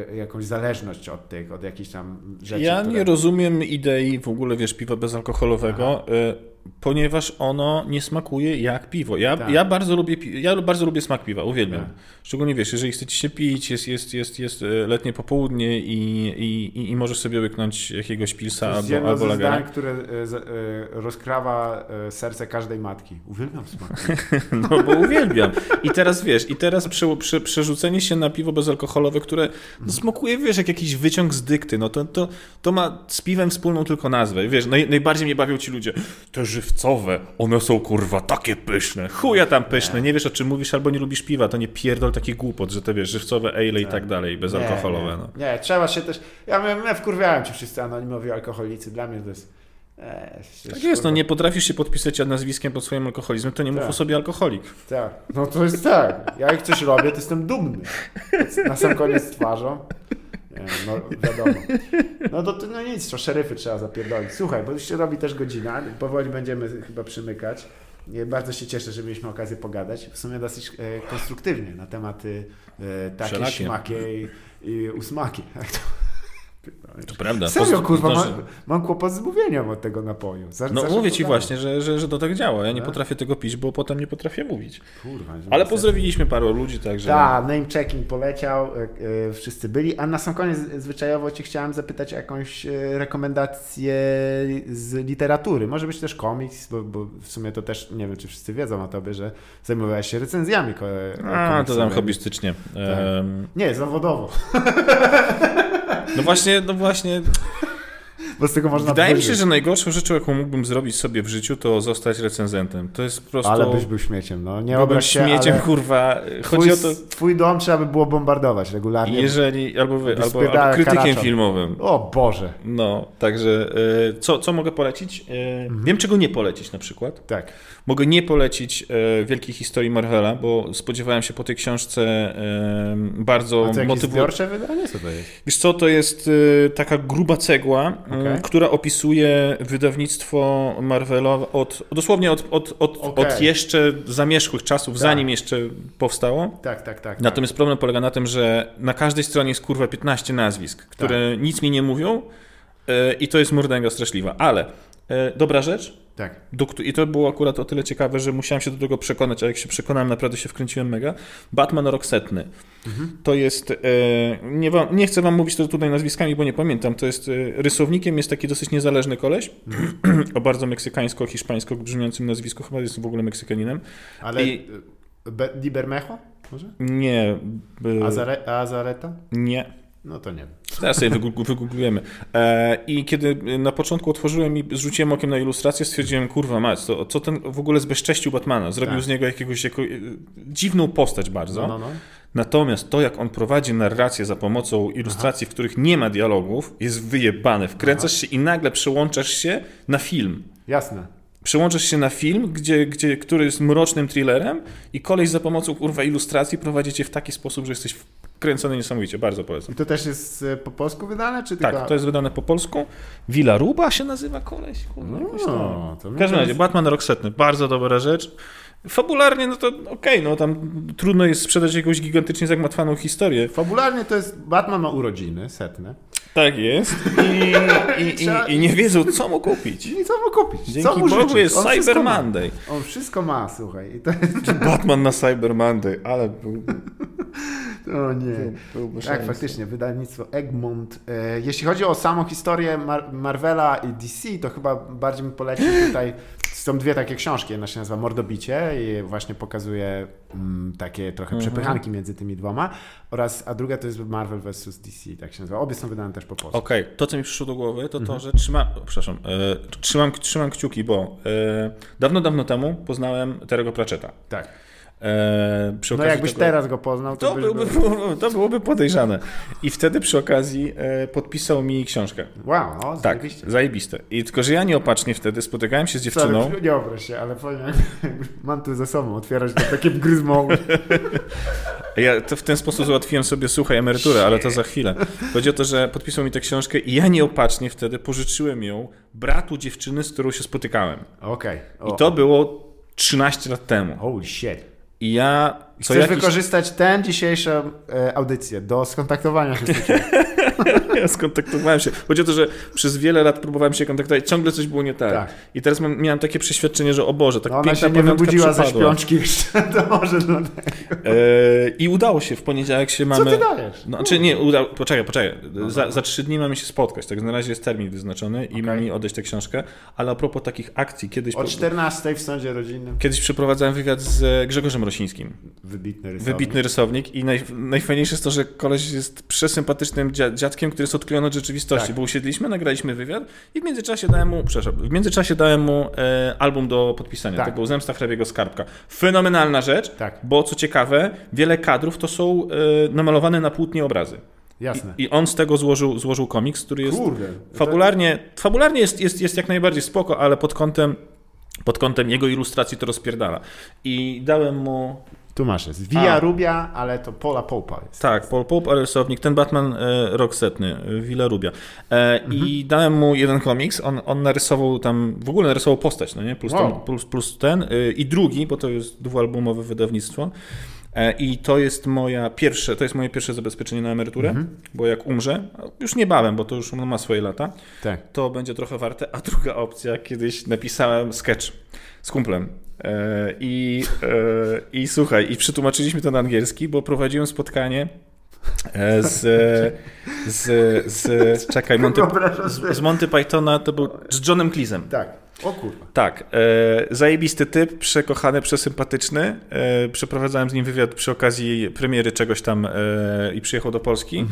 yy, jakąś zależność od tych, od jakichś tam rzeczy. Ja które... nie rozumiem idei w ogóle, wiesz, piwa bezalkoholowego. Aha ponieważ ono nie smakuje jak piwo. Ja, tak. ja, bardzo, lubię, ja bardzo lubię smak piwa, uwielbiam. Tak. Szczególnie wiesz, jeżeli chcecie się pić, jest, jest, jest, jest e, letnie popołudnie i, i, i możesz sobie łyknąć jakiegoś pilsa to jest albo, albo lagera. Zdań, które e, e, rozkrawa serce każdej matki. Uwielbiam smak. no bo uwielbiam. I teraz wiesz, i teraz prze, prze, przerzucenie się na piwo bezalkoholowe, które no, smakuje, wiesz, jak jakiś wyciąg z dykty, no to, to, to ma z piwem wspólną tylko nazwę. Wiesz, naj, najbardziej mnie bawią ci ludzie. To żywcowe, one są kurwa takie pyszne. Chuja tam pyszne, nie wiesz o czym mówisz albo nie lubisz piwa, to nie pierdol taki głupot, że to wiesz, żywcowe ale i tak dalej, bezalkoholowe. Nie, no. nie, trzeba się też, ja, ja wkurwiałem ci wszyscy anonimowi alkoholicy, dla mnie to jest... E, tak jest, no nie potrafisz się podpisać nazwiskiem pod swoim alkoholizmem, to nie tak. mów o sobie alkoholik. Tak, no to jest tak. Ja jak coś robię, to jestem dumny. Na sam koniec twarzą. No wiadomo. No to no nic, to szeryfy trzeba zapierdolić. Słuchaj, bo już się robi też godzina, powoli będziemy chyba przymykać. Bardzo się cieszę, że mieliśmy okazję pogadać. W sumie dosyć e, konstruktywnie na tematy e, takie, Wszelakie. śmakie i, i usmaki. To prawda. Serio, kurwa, mam, mam kłopot z mówieniem od tego napoju. no mówię ci właśnie, że, że, że to tak działa. Ja nie tak? potrafię tego pić, bo potem nie potrafię mówić. Kurwa. Ale pozdrowiliśmy paru ludzi, także... Tak, name checking poleciał, yy, wszyscy byli. A na sam koniec zwyczajowo ci chciałem zapytać jakąś yy, rekomendację z literatury. Może być też komiks, bo, bo, w sumie to też, nie wiem, czy wszyscy wiedzą o tobie, że zajmowałeś się recenzjami ko A, to tam hobbystycznie. Tak. Um... Nie, zawodowo. No właśnie, no właśnie. Bo z tego można Wydaje mi się, że najgorszą rzeczą, jaką mógłbym zrobić sobie w życiu, to zostać recenzentem. To jest po prostu... Ale byś był śmieciem, no. Nie byłbym się, śmieciem, ale kurwa. Chodzi twój, o to, twój dom trzeba by było bombardować regularnie. jeżeli... Albo, wy, albo, albo krytykiem karaczą. filmowym. O Boże. No, także e, co, co mogę polecić? E, Mhm. Wiem, czego nie polecić na przykład. Tak. Mogę nie polecić e, wielkiej historii Marvela, bo spodziewałem się po tej książce bardzo A to motywującej. zbiorcze wydanie? Co to jest? Wiesz co, to jest taka gruba cegła, m, Okej. która opisuje wydawnictwo Marvela od, dosłownie od, od, od, Okej. od jeszcze zamierzchłych czasów, Tak. zanim jeszcze powstało. Tak, tak, tak. Natomiast problem polega na tym, że na każdej stronie jest kurwa 15 nazwisk, które Tak. nic mi nie mówią e, i to jest mordęga straszliwa. Ale e, dobra rzecz, tak. do, I to było akurat o tyle ciekawe, że musiałem się do tego przekonać, a jak się przekonałem, naprawdę się wkręciłem mega. Batman rok setny. Mhm. To jest, e, nie, wam, nie chcę wam mówić to tutaj nazwiskami, bo nie pamiętam, to jest, e, rysownikiem jest taki dosyć niezależny koleś, Mhm. o bardzo meksykańsko-hiszpańsko brzmiącym nazwisku, chyba jest w ogóle Meksykaninem. Ale I- Be- Di Bermejo? Może? Nie, Azare- Azareta? nie. No to nie. Teraz sobie wygoogl- wygooglujemy. E, I kiedy na początku otworzyłem i zrzuciłem okiem na ilustrację, stwierdziłem, kurwa mać, to, co ten w ogóle zbezcześcił Batmana? Zrobił Tak. z niego jakiegoś jako, e, dziwną postać bardzo. No, no, no. Natomiast to, jak on prowadzi narrację za pomocą ilustracji, w których nie ma dialogów, jest wyjebane. Wkręcasz się i nagle przełączasz się na film. Jasne. Przełączasz się na film, gdzie, gdzie, który jest mrocznym thrillerem i koleś za pomocą kurwa ilustracji prowadzi cię w taki sposób, że jesteś wkręcony niesamowicie. Bardzo polecam. I to też jest e, po polsku wydane, czy Tak, tylko... to jest wydane po polsku. Villa Ruba się nazywa koleś. Tam. No, to W każdym razie, jest- Batman rok setny, bardzo dobra rzecz. Fabularnie, no to okej, no tam trudno jest sprzedać jakąś gigantycznie zagmatwaną historię. Fabularnie to jest... Batman ma urodziny, setne. Tak jest. I, i, i, i nie wiedzą, co mu kupić. I co mu kupić? co Dzięki mu Bogu życzyć? jest On wszystko Cyber ma. Monday. On wszystko ma, słuchaj. I to jest... Batman na Cyber Monday, ale był, O nie. byłby Tak, szaleństwo. faktycznie, wydawnictwo Egmont. E, jeśli chodzi o samą historię Mar- Marvela i DC, to chyba bardziej mi polecił tutaj. Są dwie takie książki. Jedna się nazywa Mordobicie i właśnie pokazuje mm, takie trochę Mhm. przepychanki między tymi dwoma. Oraz, a druga to jest Marvel vs. DC, tak się nazywa. Obie są wydane też po polsku. Okej, to co mi przyszło do głowy, to to, że trzymam, o, przepraszam, e, trzymam, trzymam kciuki, bo e, dawno, dawno temu poznałem Terego Pratchetta. Tak. E, przy No jakbyś tego- teraz go poznał, to, To, byłby, był... to byłoby podejrzane. I wtedy przy okazji e, podpisał mi książkę. Wow, o, Tak, zajebiste. I tylko, że ja nieopatrznie wtedy spotykałem się z Sorry, dziewczyną. nie obraź się, ale powiem, mam tu ze sobą otwierać to takie gryzmo. Ja to w ten sposób załatwiłem sobie, słuchaj, emeryturę, ale to za chwilę. Chodzi o to, że podpisał mi tę książkę i ja nieopatrznie wtedy pożyczyłem ją bratu dziewczyny, z którą się spotykałem. Okej. I to było 13 lat temu. Holy shit. I ja co Chcesz jakiś... wykorzystać tę dzisiejszą e, audycję do skontaktowania się z Ja skontaktowałem się. Chodzi o to, że przez wiele lat próbowałem się kontaktować, ciągle coś było nie tak. Tak. I teraz mam, miałem takie przeświadczenie, że o Boże, tak No piękna się nie wybudziła ze przypadła. śpiączki jeszcze, to może. E, I udało się, w poniedziałek się mamy... Co ty dajesz? No, czy nie, uda... poczekaj, poczekaj. Za, za trzy dni mamy się spotkać, tak na razie jest termin wyznaczony i Okej. mam mi odejść tę książkę, ale a propos takich akcji, kiedyś, O 14 w sądzie rodzinnym. kiedyś przeprowadzałem wywiad z Grzegorzem Rosińskim, Wybitny rysownik. wybitny rysownik i naj, najfajniejsze jest to, że koleś jest przesympatycznym dzia, dziadkiem, który jest odklejony od rzeczywistości, Tak. bo usiedliśmy, nagraliśmy wywiad i w międzyczasie dałem mu, przepraszam, w międzyczasie dałem mu e, album do podpisania, Tak. tego Zemsta hrabiego skarbka. Fenomenalna rzecz, Tak. bo co ciekawe, wiele kadrów to są e, namalowane na płótnie obrazy. Jasne. I, I on z tego złożył, złożył komiks, który jest Kurde. fabularnie, fabularnie jest, jest, jest jak najbardziej spoko, ale pod kątem, pod kątem jego ilustracji to rozpierdala. I dałem mu, Tu masz jest. Via A. Rubia, ale to Pola Popa jest. tak, Paul Pope, rysownik, ten Batman e, rok setny, e, Villa Rubia. E, I dałem mu jeden komiks, on, on narysował tam, w ogóle narysował postać, no nie? Plus, Wow. ten, plus, plus ten. E, I drugi, bo to jest dwualbumowe wydawnictwo. E, I to jest moja pierwsze, to jest moje pierwsze zabezpieczenie na emeryturę, bo jak umrze, a już niebawem, bo to już ma swoje lata, Tak. to będzie trochę warte. A druga opcja, kiedyś napisałem sketch z kumplem. E, I, e, I słuchaj, i przetłumaczyliśmy to na angielski, bo prowadziłem spotkanie e, z, z, z czekaj, Monty, z, z Monty Pythona, to był z Johnem Cleese'em. Tak. O kurwa. Tak, e, zajebisty typ, przekochany, przesympatyczny. E, przeprowadzałem z nim wywiad przy okazji premiery czegoś tam e, i przyjechał do Polski. E,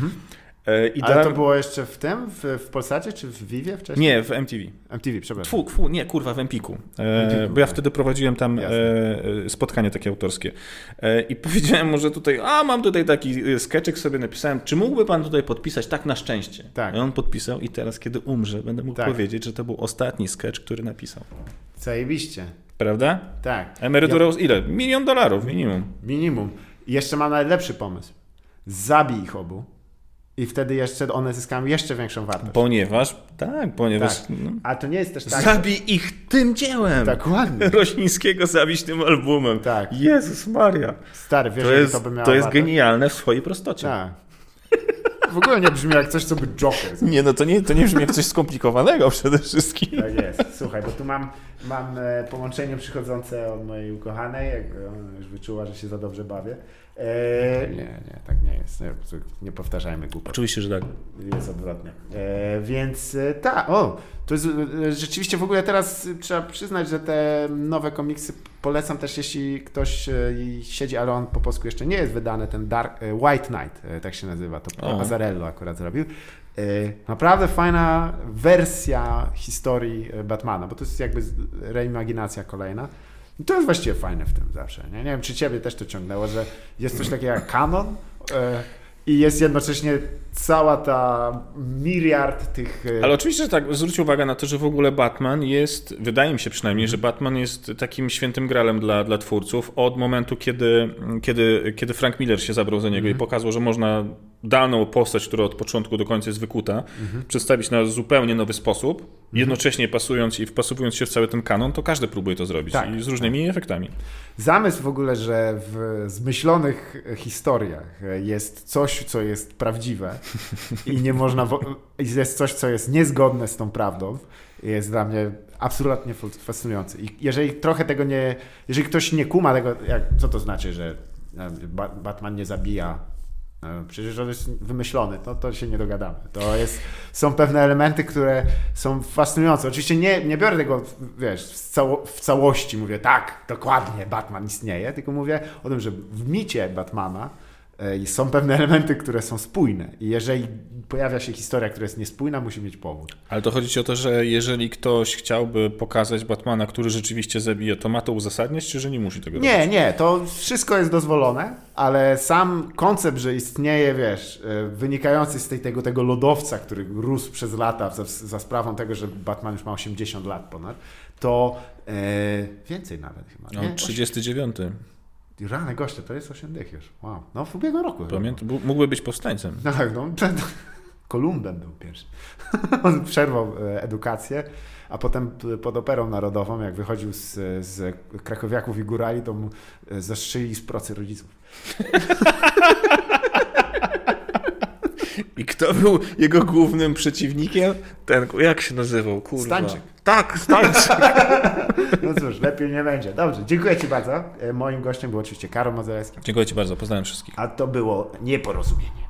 I Ale to było jeszcze w tym, w, w Polsacie czy w Vivie wcześniej? Nie, w MTV. MTV, przepraszam. Tfu, tfu, nie, kurwa, w Empiku. E, bo ja tak. wtedy prowadziłem tam e, e, spotkanie takie autorskie. E, I powiedziałem mu, że tutaj, a mam tutaj taki e, sketchek sobie napisałem, czy mógłby pan tutaj podpisać tak na szczęście? Tak. I on podpisał i teraz, kiedy umrze, będę mógł Tak. powiedzieć, że to był ostatni sketch, który napisał. Zajebiście. Prawda? Tak. Emerytura ile? Milion dolarów minimum. Minimum. I jeszcze mam najlepszy pomysł. Zabij ich obu i wtedy jeszcze one zyskają jeszcze większą wartość. Ponieważ, tak, ponieważ... Tak. No, A to nie jest też tak... Zabij ich tym dziełem! Dokładnie. Roślińskiego zabić tym albumem. Tak. Jezus Maria. Stary, wiesz, To jest, to by miało to jest wartość? genialne w swojej prostocie. Tak. W ogóle nie brzmi jak coś, co by Joker zrobił. Nie, no to nie, to nie brzmi jak coś skomplikowanego przede wszystkim. Tak jest. Słuchaj, bo tu mam, mam e, połączenie przychodzące od mojej ukochanej, jak ona już wyczuła, że się za dobrze bawię. E, nie, nie, tak nie jest. Nie, nie powtarzajmy głupot. Oczywiście, że tak. Jest odwrotnie. E, więc e, tak, o, to jest e, rzeczywiście w ogóle teraz trzeba przyznać, że te nowe komiksy polecam też, jeśli ktoś e, siedzi, ale on po polsku jeszcze nie jest wydany, ten Dark, e, White Knight, e, tak się nazywa, to O. Azarello akurat zrobił. E, Naprawdę fajna wersja historii e, Batmana, bo to jest jakby reimaginacja kolejna. I to jest właściwie fajne w tym zawsze. Nie, nie wiem, czy ciebie też to ciągnęło, że jest coś takiego jak kanon e, i jest jednocześnie cała ta miliard tych... Ale oczywiście, że tak, zwróć uwagę na to, że w ogóle Batman jest, wydaje mi się przynajmniej, że Batman jest takim świętym gralem dla, dla twórców od momentu, kiedy, kiedy, kiedy Frank Miller się zabrał za niego i pokazał, że można daną postać, która od początku do końca jest wykuta, przedstawić na zupełnie nowy sposób, jednocześnie pasując i wpasowując się w cały ten kanon, to każdy próbuje to zrobić Tak, i z różnymi efektami. Zamysł w ogóle, że w zmyślonych historiach jest coś, co jest prawdziwe i nie można, jest coś, co jest niezgodne z tą prawdą, jest dla mnie absolutnie fas- fascynujący. I jeżeli trochę tego nie, jeżeli ktoś nie kuma tego, jak, co to znaczy, że e, Ba- Batman nie zabija Przecież on jest wymyślony, to, to się nie dogadamy. To jest, są pewne elementy, które są fascynujące. Oczywiście nie, nie biorę tego, wiesz, w, cało, w całości, mówię tak, dokładnie, Batman istnieje, tylko mówię o tym, że w micie Batmana są pewne elementy, które są spójne i jeżeli pojawia się historia, która jest niespójna, musi mieć powód. Ale to chodzi ci o to, że jeżeli ktoś chciałby pokazać Batmana, który rzeczywiście zabije, to ma to uzasadniać, czy że nie musi tego robić? Nie, nie, to wszystko jest dozwolone, ale sam koncept, że istnieje, wiesz, e, wynikający z tej, tego, tego lodowca, który rósł przez lata za, za sprawą tego, że Batman już ma 80 lat ponad, to e, więcej nawet chyba. No, nie? 39. Rany goście, to jest 8 dych już. Wow. No w ubiegłym roku. Pamiętam, mógłby być powstańcem. Tak, no. ten- Kolumbem był pierwszy. On przerwał e, edukację, a potem pod Operą Narodową, jak wychodził z, z krakowiaków i górali, to mu e, zastrzyli z procy rodziców. I kto był jego głównym przeciwnikiem? Ten, jak się nazywał? Kurwa. Stańczyk. Tak, Stańczyk. No cóż, lepiej nie będzie. Dobrze, dziękuję Ci bardzo. E, Moim gościem był oczywiście Karol Modzelewski, Dziękuję Ci bardzo, poznałem wszystkich. a to było nieporozumienie.